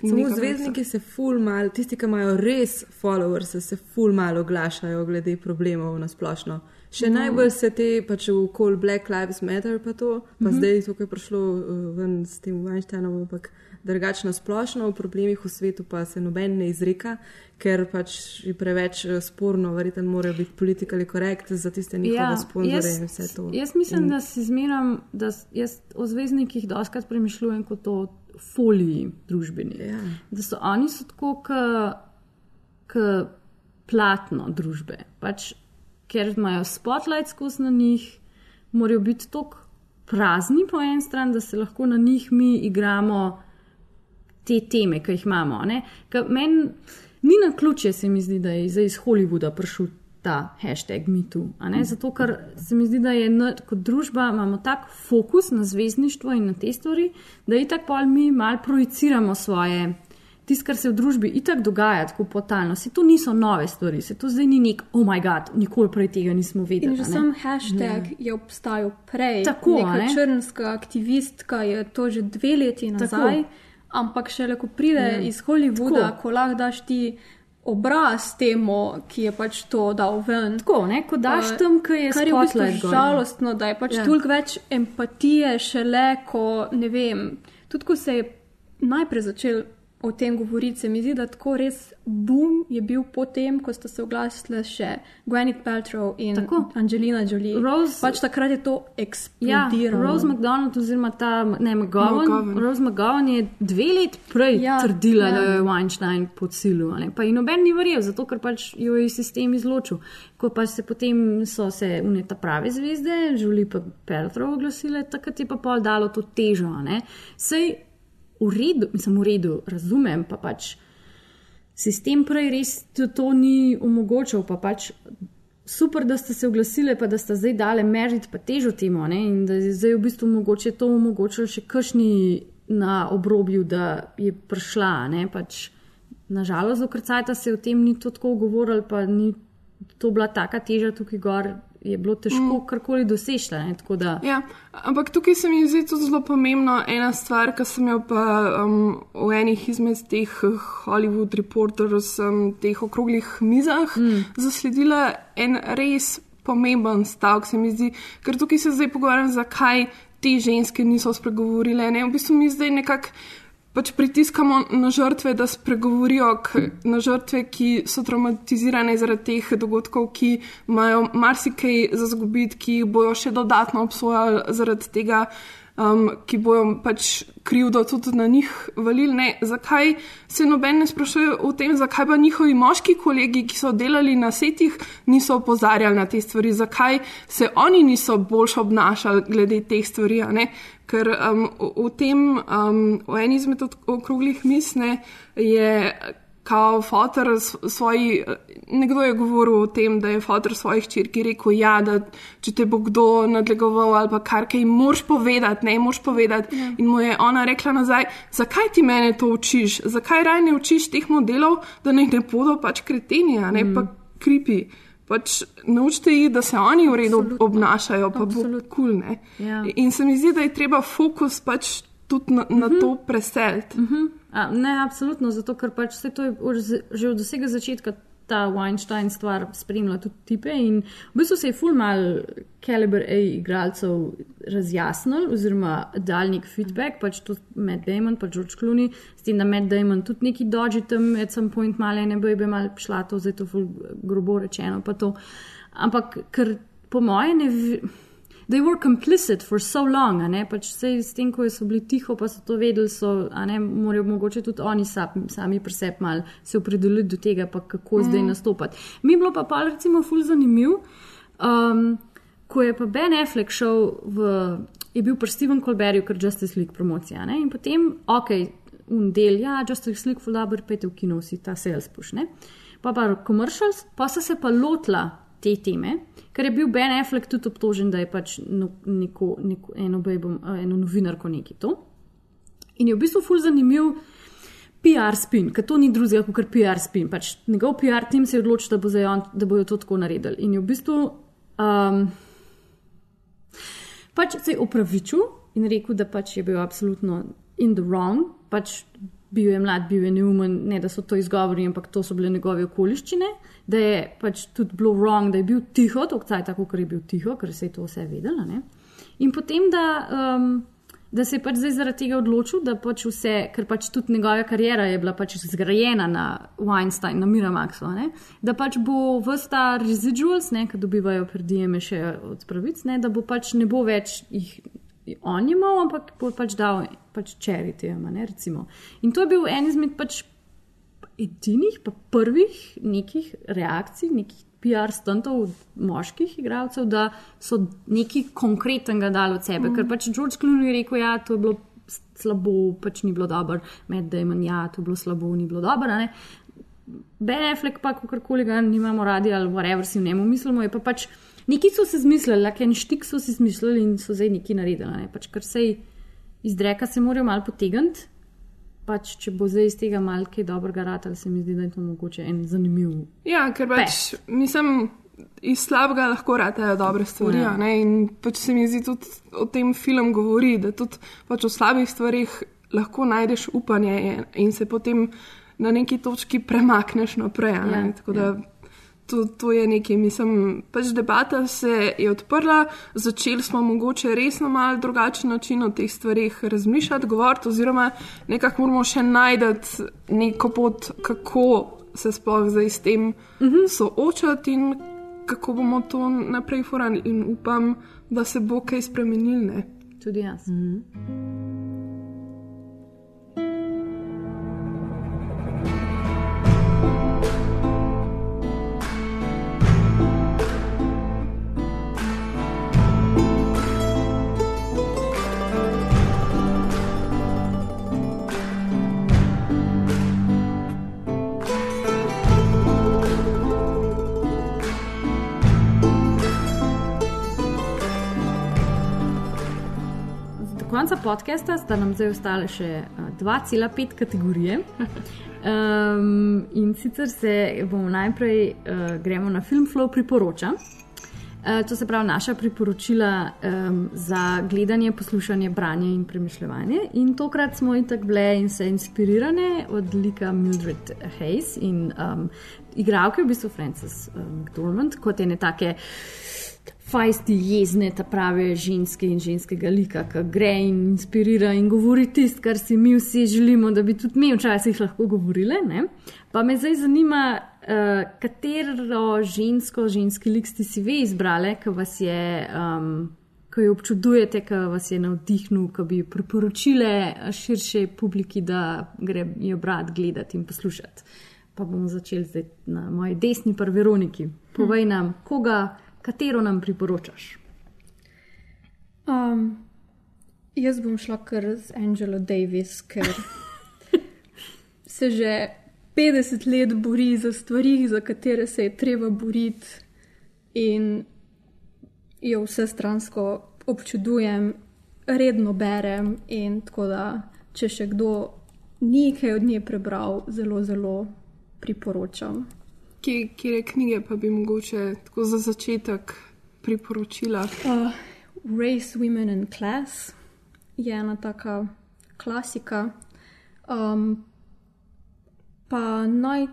Samo neka zvezdniki se ful mal, tisti, ki imajo res followers, se ful malo oglašajo glede problemov na splošno. Še No. najbolj se te pač v kol Black Lives Matter pa to, pa Mhm. zdaj to, kar je prišlo uh, ven s tem Weinsteinom, ampak drugačno splošno o problemih v svetu pa se noben ne izreka, ker pač je preveč eh, sporno, verjetno morajo biti politically correct za tiste njihove ja, sponzore in vse to. Jaz mislim, in, da si zmeram, da jaz o zvezdnikih doskrat premišljujem kot o foliji družbeni. Ja. Da so oni so tako kot platno družbe. Pač, ker imajo spotlight skozi na njih, morajo biti tako prazni po eni strani, da se lahko na njih mi igramo te teme, ki jih imamo. ne. Meni ni na ključje, se mi zdi, da je zdaj iz Hollywooda prišel ta hashtag MeToo. ne. Zato, ker se mi zdi, da je kot družba imamo tak fokus na zvezdništvo in na te stvari, da je tako pol mi mal projiciramo svoje. Tisto, kar se v družbi itak dogaja, tako potalno, se to niso nove stvari, se to zdaj ni nek, oh moj bog, nikoli prej tega nismo vedeli. In že ne. sam hashtag je obstajal prej. Tako, Neka a ne? črnska aktivistka je to že dve leti Tako. Ampak šele ko pride Ja. iz Hollywooda, Tako. ko lahko daš ti obraz temu, ki je pač to dal ven. Tako, ne, ko daš Eh, tam, ki je Kar je v bistvu žalostno, da je pač Ja. ja. toliko več empatije šele, ko ne vem. Tudi ko se je najprej začel o tem govoriti, se mi zdi, da tako res boom je bil potem, ko sta se oglasile še Gwyneth Paltrow in Tako. Angelina Jolie. Rose- pač takrat je to Ja, eksplodiralo. Rose McDonald, oziroma ta ne, McGowan, McGowan. Rose McGowan je dve leti prej ja, Ja, trdila, ja. da jo je Weinstein podsilil. a ne. Pa ji noben ni verjel, zato ker pač jo je sistem izločil. Ko pa se potem so se uneta prave zvezde, Žuli pa Peltrov oglasile, takrat je pa pol dalo to težo. a ne. Sej v redu, mislim v redu, razumem pa pač. Sistem prej res to, ni omogočal, pa pač super, da ste se oglasili, pa da ste zdaj dale meriti pa težo temu, ne? in da je zdaj v bistvu mogoče to omogočilo še kakšni na obrobju, da je prišla. Ne? Pač, nažalost, do krcajta se o tem ni to tako govorilo, pa ni to bila taka teža tukaj gor, je bilo težko mm. karkoli doseči. tako da- Ja, ampak tukaj se mi zdi tudi zelo pomembno ena stvar, ki sem jo pa um, v enih izmed teh eh, Hollywood reporterjev, um, teh okroglih mizah mm. zasledila en res pomemben stavek, se mi zdi, ker tukaj se zdaj pogovarjam, zakaj te ženske niso spregovorile. Ne? V bistvu mi zdaj nekako pač pritiskamo na žrtve, da spregovorijo k, na žrtve, ki so traumatizirane zaradi teh dogodkov, ki imajo marsikaj za zgubiti, ki jih bojo še dodatno obsojali zaradi tega, um, ki bojo pač krivdo tudi na njih valili. Ne, zakaj se noben ne sprašuje o tem, zakaj pa njihovi moški kolegi, ki so delali na setih, niso opozarjali na te stvari, zakaj se oni niso boljš obnašali glede teh stvari. Ker um, v, tem, um, v eni izmed okroglih misne je kao fotor s- svoji, nekdo je govoril o tem, da je fotor svojih črki rekel, ja, da če te bo kdo nadlegoval ali pa kar kaj, moraš povedati, ne, moraš povedati. Ja. In mu je ona rekla nazaj, zakaj ti mene to učiš, zakaj raj ne učiš teh modelov, da naj ne bodo pač kreteni, ne mm. pa kripi. Pač naučite jih, da se oni v redu Absolutno. obnašajo, pa bo kul. Cool, Ja. In se mi zdi, da je treba fokus pač tudi na, na to preseliti. Uh -huh. A, ne, absolutno, zato ker pač vse to je že od vsega začetka ta Weinstein stvar spremlja tudi tipe in v bistvu se je full mal caliber A igralcev razjasnil oziroma dal nek feedback, pač to Matt Damon, pa George Clooney, s tem, da Matt Damon tudi neki dodži tam at some point male ne bo je mal šla to, zdaj to full grobo rečeno, pa to. Ampak ker po moje ne. They were complicit for so long, a ne pač vse s tem, ko so bili tiho, pa so to vedeli, so, a ne morajo mogoče tudi oni sami, sami pri sebi mal se opredeliti do tega, pa kako mm. zdaj nastopati. Mi je bilo pa pa recimo ful zanimiv, um, ko je pa Ben Affleck šel v, je bil pri Steven Colbertu, ker Justice League promocija. Ne? In potem, ok, un del, ja, Justice League, fulabr, pejte v kino, vsi ta sales push. Ne? Pa pa commercials, pa so se pa lotila te teme, ker je bil Ben Affleck tudi obtožen, da je pač no, neko, neko, eno, bejbom, eno novinarko neki to. In je v bistvu ful zanimiv. PR spin, ker to ni drugega kot PR spin. Pač njegov PR tim se je odločil, da, bo on, da bojo to tako naredili. In je v bistvu um, pač se je opravičil in rekel, da pač je bil absolutno in the wrong, pač bil je mlad, bil je neumen, ne da so to izgovori, ampak to so bile njegove okoliščine, da je pač tudi bilo wrong, da je bil tiho, tako, ker je bil tiho, ker se je to vse vedela. Ne? In potem, da, um, da se je pač zdaj zaradi tega odločil, da pač vse, ker pač tudi njegova karijera je bila pač zgrajena na Weinstein, na Miramaxu, ne? da pač bo vsta residuals, ki dobivajo predijeme še od pravic, ne? da bo pač ne bo več jih on imel, ampak bo pač dal pač charity. In to je bil en izmed pač edinih, pa prvih nekih reakcij, nekih PR stuntov moških igralcev, da so nekaj konkretnega dali od sebe. Mm. Ker pač George Clooney je rekel, da ja, je bilo slabo, pač ni bilo dobro, med Damon, ja, to je bilo slabo, ni bilo dobro. Ben Affleck pa, kakorkoli ga nimamo radi ali whatever si v njemu mislimo, je pa pač. Neki so se zmislili, like en štik so si zmislili in so zdaj neki naredili. Ne? Pač, ker se iz reka se morajo malo potegniti. Pač, če bo zdaj iz tega malo kaj dobrega rata, se mi zdi, da je to mogoče en zanimiv. Ja, ker pač mislim, iz slabega lahko ratajo dobre stvari. Ja. In pač se mi zdi tudi o tem film govori, da tudi pač o slabih stvarih lahko najdeš upanje in se potem na neki točki premakneš naprej. Ja, Tako da. Ja to, to je nekaj, mislim, pač debata se je odprla, začeli smo mogoče res na mal drugačen način o teh stvarih razmišljati, govoriti, oziroma nekako moramo še najti neko pot, kako se sploh zdaj s tem uh mhm. -huh. soočati in kako bomo to naprej forali. In upam, da se bo kaj spremenilo. Tudi jaz. Uh mhm. -huh. Podcasta sta nam zdaj ostale še 2,5 kategorije. Um, in sicer se bomo najprej uh, gremo na film Flow priporoča. Uh, to se pravi naša priporočila um, za gledanje, poslušanje, branje in premišljanje. In tokrat smo in tako bile in se inspirirane od lika Mildred Hayes in um, igralke, v bistvu Frances McDormand, kot ene take fajsti, jezne, ta prave ženske in ženskega lika, ki gre in inspirira in govori tisto, kar si mi vsi želimo, da bi tudi mi včasih lahko govorili. Ne? Pa me zdaj zanima, uh, katero žensko, ženski lik ste si vi izbrali, ki vas je. Um, Ko jo občudujete, ko vas je navdihnil, ko bi priporočile širše publiki, da grejo brati, gledati in poslušati. Pa bomo začeli zdaj na moji desni, pa Veroniki. Povej nam, koga katero nam priporočaš? Um, jaz bom šla kar z Angelo Davis, ker se že 50 let bori za stvari, za katere se je treba boriti, in jo vse stransko občudujem, redno berem. In tako da, če še kdo nekaj od nje prebral, zelo, zelo priporočam. Kje knjige pa bi mogoče tako za začetek priporočila? Uh, Race, Women and Class je ena taka klasika. Um, pa naj,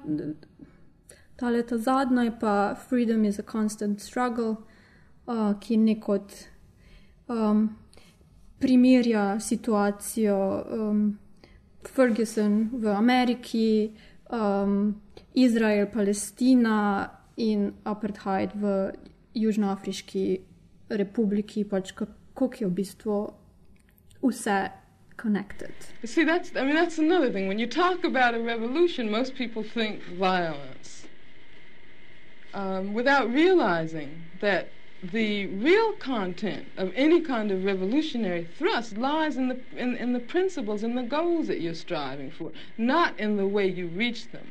ta leta zadnja je pa Freedom is a Constant Struggle, uh, ki nekot um, primerja situacijo um, Ferguson v Ameriki. Um, Izrael, Palestina in apartheid v Južnoafriški republiki, pač kako je v bistvu vse connected. See, that's, I mean, that's another thing. When you talk about a revolution, most people think violence um, without realizing that the real content of any kind of revolutionary thrust lies in the in, in the principles and the goals that you're striving for, not in the way you reach them.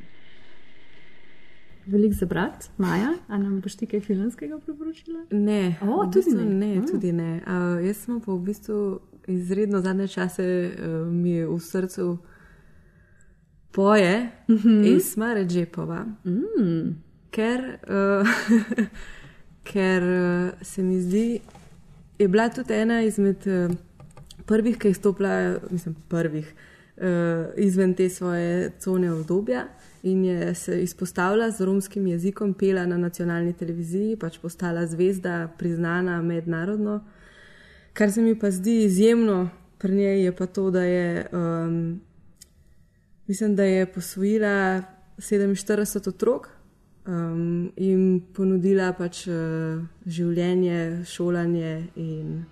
Velik za brat, Maja, a nam boš ti kaj filmskega priporočila? Ne, O, v tudi bistvu ne. ne, Mm. tudi ne. Uh, jaz sem pa v bistvu izredno zadnje čase uh, mi je v srcu poje mm. -hmm. Esma Redžepova. Mm. Ker, uh, ker uh, se mi zdi, je bila tudi ena izmed uh, prvih, ki je stopila, mislim, prvih uh, izven te svoje cone obdobja. In je se izpostavila z romskim jezikom, pela na nacionalni televiziji, pač postala zvezda, priznana mednarodno. Kar se mi pa zdi izjemno pri njej, je pa to, da je, um, mislim, da je posvojila 47 otrok um, in ponudila pač uh, življenje, šolanje. In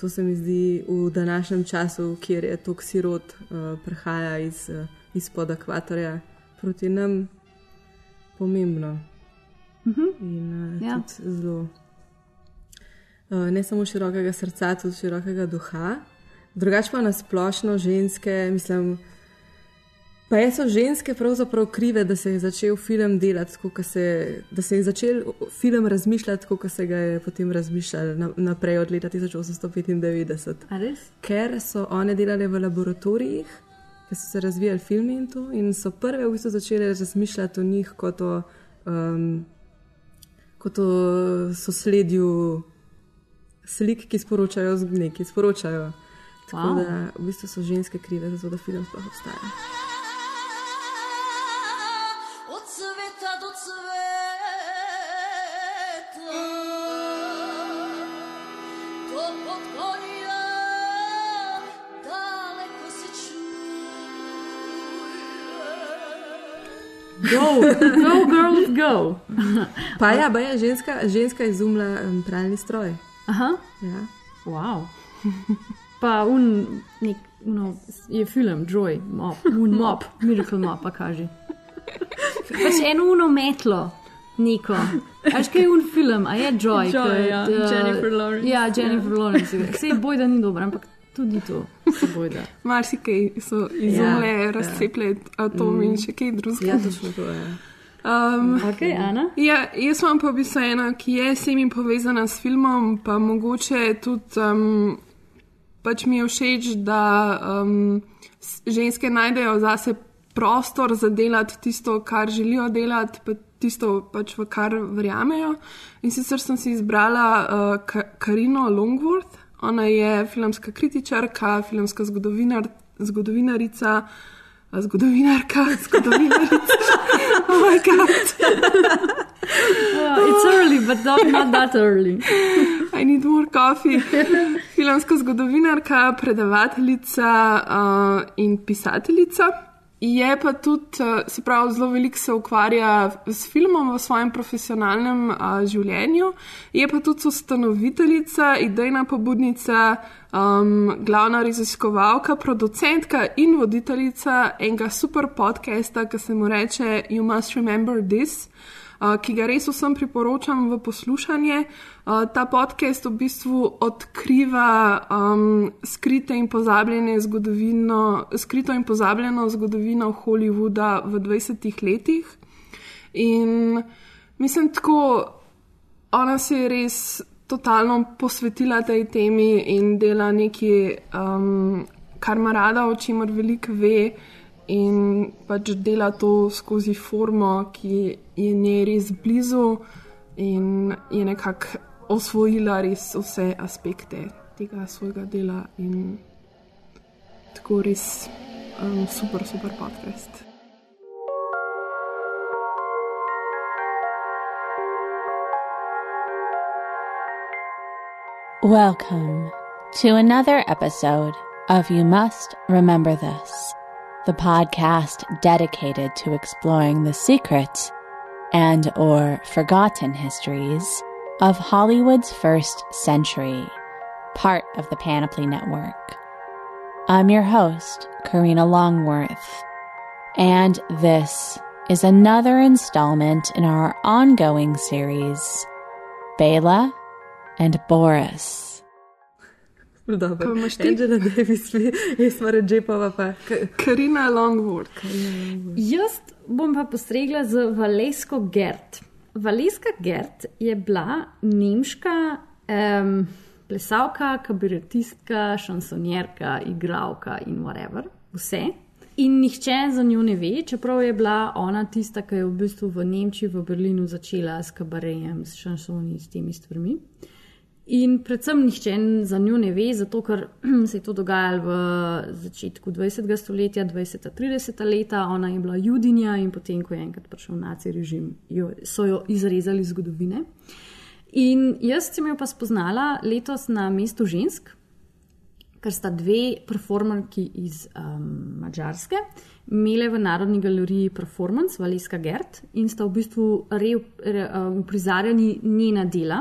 to se mi zdi v današnjem času, kjer je toliko sirot, uh, prihaja iz, uh, izpod ekvatorja proti nam, pomembno. Mhm. In uh, Ja. tudi zelo. Uh, ne samo širokega srca, tudi širokega duha. Drugače pa nasplošno ženske, mislim, pa je so ženske pravzaprav krive, da se je začel film delati, se, da se je začel film razmišljati, kot se ga je potem razmišljal na, naprej od leta 1895. A res? Ker so one delale v laboratorijih, ker so se razvijali filmi in to, in so prve v bistvu začele razmišljati o njih kot o, um, kot o sosledju slik, ki sporočajo z neki, sporočajo. Tako wow. da v bistvu so ženske krive za to, da film sploh obstaja. Go, go, girls, go. Pa ja, pa je ženska, ženska izumila um, pralni stroj. Aha. Ja. Wow. Pa un, nek, no, je film, Joy, mop, un mop, Miracle Mop, pa kaže. Pač eno uno metlo, neko. Až kaj je un film, a je Joy? Joy, ja, Jennifer Lawrence. Ja, Jennifer Ja. Lawrence. Vse boj, da ni dobro, ampak tudi to se boj, da. Marsikaj so izumile, Ja, ja, ja. razcepile atomi Mm. in še kaj drugega. Ja, točno to je. Um, okay, Ana? Ja, jaz imam pa v bistvu ena, ki je semi povezana s filmom, pa mogoče tudi um, pač mi je všeč, da um, s- ženske najdejo zase prostor za delati tisto, kar želijo delati, pa tisto, pač v kar verjamejo. In sicer sem si izbrala uh, Ka- Karino Longworth. Ona je filmska kritičarka, filmska zgodovinar, zgodovinarica. Zgodovinarka, zgodovinarica. oh moj bog. Uh, it's early, but not, not that early. I need more coffee. Filmska zgodovinarka, predavateljica uh, in pisateljica. Je pa tudi, uh, se pravi, zelo veliko se ukvarja s filmom v svojem profesionalnem uh, življenju. Je pa tudi ustanoviteljica, idejna pobudnica, um, glavna raziskovalka, producentka in voditeljica enega super podcasta, ki se mu reče You Must Remember This uh, ki ga res vsem priporočam v poslušanje. Uh, ta podcast v bistvu odkriva um, skrite in pozabljene zgodovino, skrito in pozabljeno zgodovino Hollywooda v 20 letih. In mislim, tako ona se je res totalno posvetila tej temi in dela nekaj, um, kar ima rada, o čemer veliko ve. In pač dela to skozi formo, ki je njej res blizu, in je nekako osvojila res vse aspekte tega svojega dela. In tako res um, super, super podcast. Welcome to another episode of You Must Remember This, the podcast dedicated to exploring the secrets and or forgotten histories of Hollywood's first century, part of the Panoply Network. I'm your host, Karina Longworth, and this is another installment in our ongoing series, Bela and Boris. Dobro, imaš ti? Angela Davis, jaz moram že pa pa. Karina Longwood. Jaz bom pa postregla z Valesko Gert. Valeska Gert je bila nemška um, plesalka, kabaretistka, šansonjerka, igralka in whatever, vse. In nihče za njo ne ve, čeprav je bila ona tista, ki je v bistvu v Nemčiji, v Berlinu začela s kabarejem, s šansoni, s temi stvarmi. In predvsem nihče za njo ne ve, zato ker se je to dogajalo v začetku 20. stoletja, 20-30 leta. Ona je bila judinja in potem, ko je enkrat prišel naci režim, jo, so jo izrezali iz zgodovine. In jaz sem jo pa spoznala letos na mestu žensk, ker sta dve performerki iz um, Mačarske imele v Narodni galeriji performance, Valeska Gert, in sta v bistvu re, re, um, uprizarjali njena dela.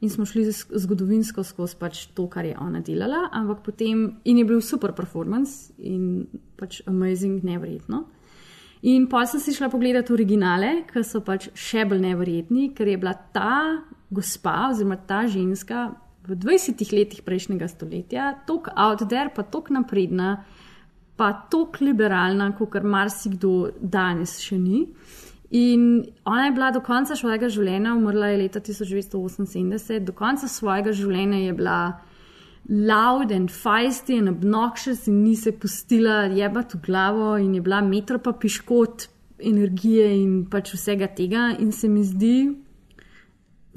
In smo šli zgodovinsko skozi pač to, kar je ona delala, ampak potem in je bil super performance in pač amazing, nevrjetno. In pa sem si šla pogledati originale, ki so pač še bolj neverjetni, ker je bila ta gospa oziroma ta ženska v 20 letih prejšnjega stoletja tako out there, pa tako napredna, pa tako liberalna, kot kar marsikdo danes še ni. In ona je bila do konca svojega življenja, umrla je leta 1978, do konca svojega življenja je bila loud and feisty and obnoxious in ni se pustila jebati v glavo in je bila metro pa piškot energije in pač vsega tega. In se mi zdi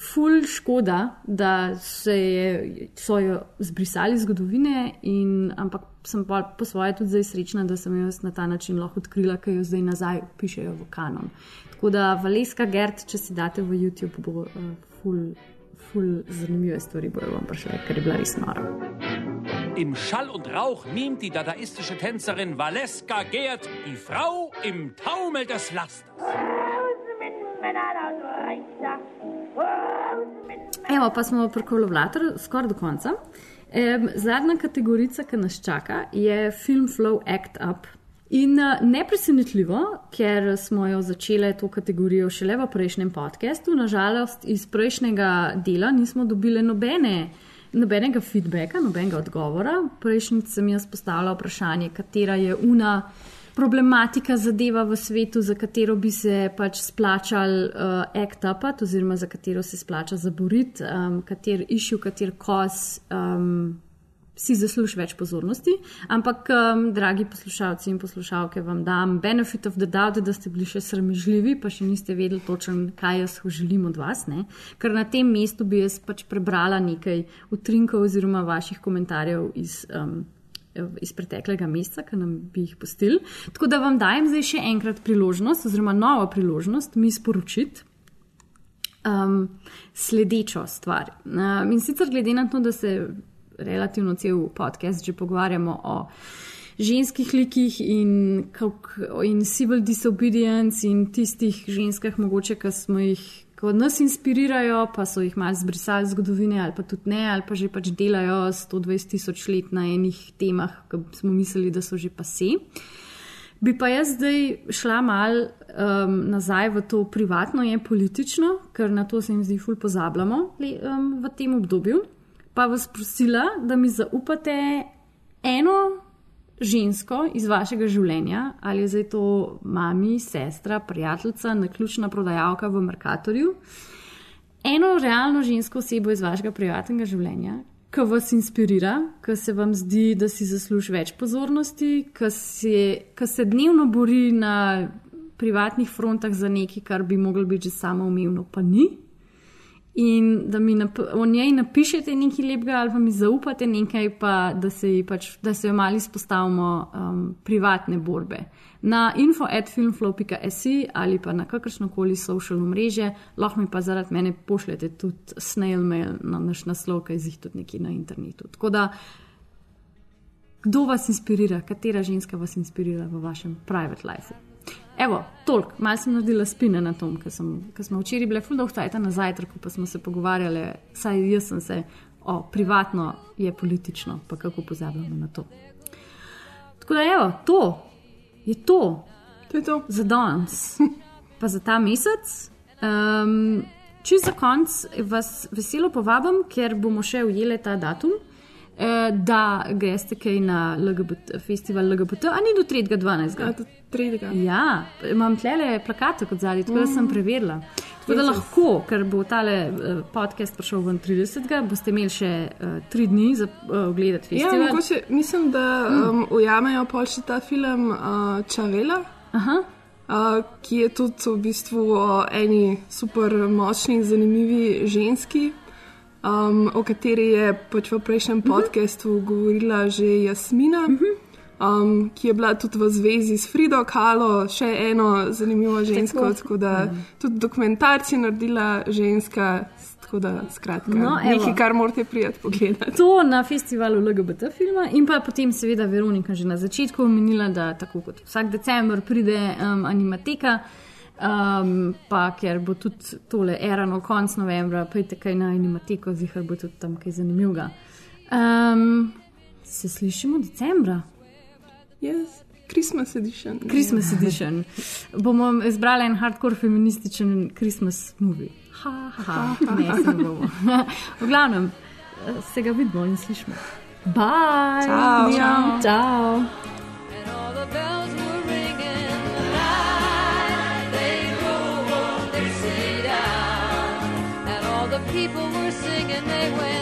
ful škoda, da se je, so jo zbrisali iz zgodovine, in, ampak sem pa po svoje tudi zdaj srečna, da sem jo na ta način lahko odkrila, ker jo zdaj nazaj pišejo v kanon. Tako da Valeska Gert, če si date v YouTube, bo uh, ful, ful zanimive stvari bojo vam prišle, ker je bila res nora. Im Schall und Rauch mimt die dadaistische Tänzerin Valeska Gerd die Frau im Taumel des Lasters. Evo, pa smo pri kolovlatorju skoraj do konca. Um, zadnja kategorica, ki nas čaka, je Film Flow Act Up. In uh, nepresenetljivo, ker smo jo začeli to kategorijo šele v prejšnjem podkastu, nažalost iz prejšnjega dela nismo dobili nobene, nobenega feedbacka, nobenega odgovora. Prejšnjič sem jaz postavila vprašanje, katera je una problematika zadeva v svetu, za katero bi se pač splačal uh, act up, oziroma za katero se splača zaboriti, um, kater išil, kater kos. Um, Si zasluži več pozornosti, ampak, um, dragi poslušalci in poslušalke, vam dam benefit of the doubt, da ste bili še sramežljivi, pa še niste vedeli točno, kaj jaz želim od vas. Ne? Ker na tem mestu bi jaz pač prebrala nekaj utrinkov oziroma vaših komentarjev iz um, iz preteklega meseca, ki nam bi jih postili. Tako da vam dajem zdaj še enkrat priložnost, oziroma novo priložnost, mi sporočiti. Um, sledečo stvar. Um, in sicer, glede na to, da se relativno cel podcast že pogovarjamo o ženskih likih in, in civil disobedience in tistih ženskah, mogoče, ki smo jih. Ko nas inspirirajo, pa so jih malo zbrisali zgodovine, ali pa tudi ne, ali pa že pač delajo 120 tisoč let na enih temah, ki smo mislili, da so že pase. Bi pa jaz zdaj šla mal um, nazaj v to privatno, je politično, ker na to se jim zdi, ful pozabljamo le, um, v tem obdobju. Pa vas prosila, da mi zaupate eno žensko iz vašega življenja, ali je zdaj to mami, sestra, prijateljica, naključna prodajalka v Merkatorju. Eno realno žensko osebo iz vašega privatnega življenja, ki vas inspirira, ki se vam zdi, da si zasluži več pozornosti, ki se, ki se dnevno bori na privatnih frontah za nekaj, kar bi moglo biti že samoumevno, pa ni. In da mi o njej napišete nekaj lepega, ali pa mi zaupate nekaj, pa da se, pač, da se jo malo izpostavimo um, privatne borbe. Na info.filmflow.se ali pa na kakršno koli social mreže, lahko mi pa zaradi mene pošljete tudi snail mail na naš naslov, ki je zih tudi nekje na internetu. Tako da, kdo vas inspirira, katera ženska vas inspirira v vašem private lifeu? Evo, toliko, malo sem naredila spine na tom, ker smo včeraj bile ful dolg cajt na zajtrku, pa smo se pogovarjali, saj jaz sem se, o, privatno je politično, pa kako pozabljamo na to. Tako da, evo, to je to. To je to. Za danes, pa za ta mesec. Um, Čisto za konec vas veselo povabim, ker bomo še ujeli ta datum. Eh, Da greste kaj na LGBT, festival LGBT, a ni do 3.12. Ja, do 3. Ja, imam tlele plakate kot zadnji, tako da sem Mm. preverila. Tako da lahko, ker bo tale eh, podcast prišel ven 30. boste imeli še uh, tri dni za uh, ogledati Ja, festival. mogoče, mislim, da um, ujamejo pol še ta film uh, Čavela. Uh, ki je tudi v bistvu o eni super močni in zanimivi ženski, um, o kateri je pač v prejšnjem podkastu govorila že Jasmina, um, ki je bila tudi v zvezi s Frido Kalo, še eno zanimivo žensko. Tako. Tako da tudi dokumentarci naredila ženska. Tako da, skratka, No, evo. nekaj, kar morate prijeti pogledati. To na festivalu LGBT filma in pa potem seveda Veronika že na začetku omenila, da tako kot vsak decembr pride um, animateka, um, pa ker bo tudi tole erano konc novembra, pojte kaj na animateko, zihar bo tudi tam kaj zanimivega. Um, se slišimo decembra. Yes. Christmas edition. Christmas edition. Bomo izbrali en hardcore feminističen Christmas movie. Ha, ha, ha. ne, se ne bomo. v glavnem, se ga vidimo in slišimo. Bye! Ciao. Ciao. Ciao. the people were singing, they went.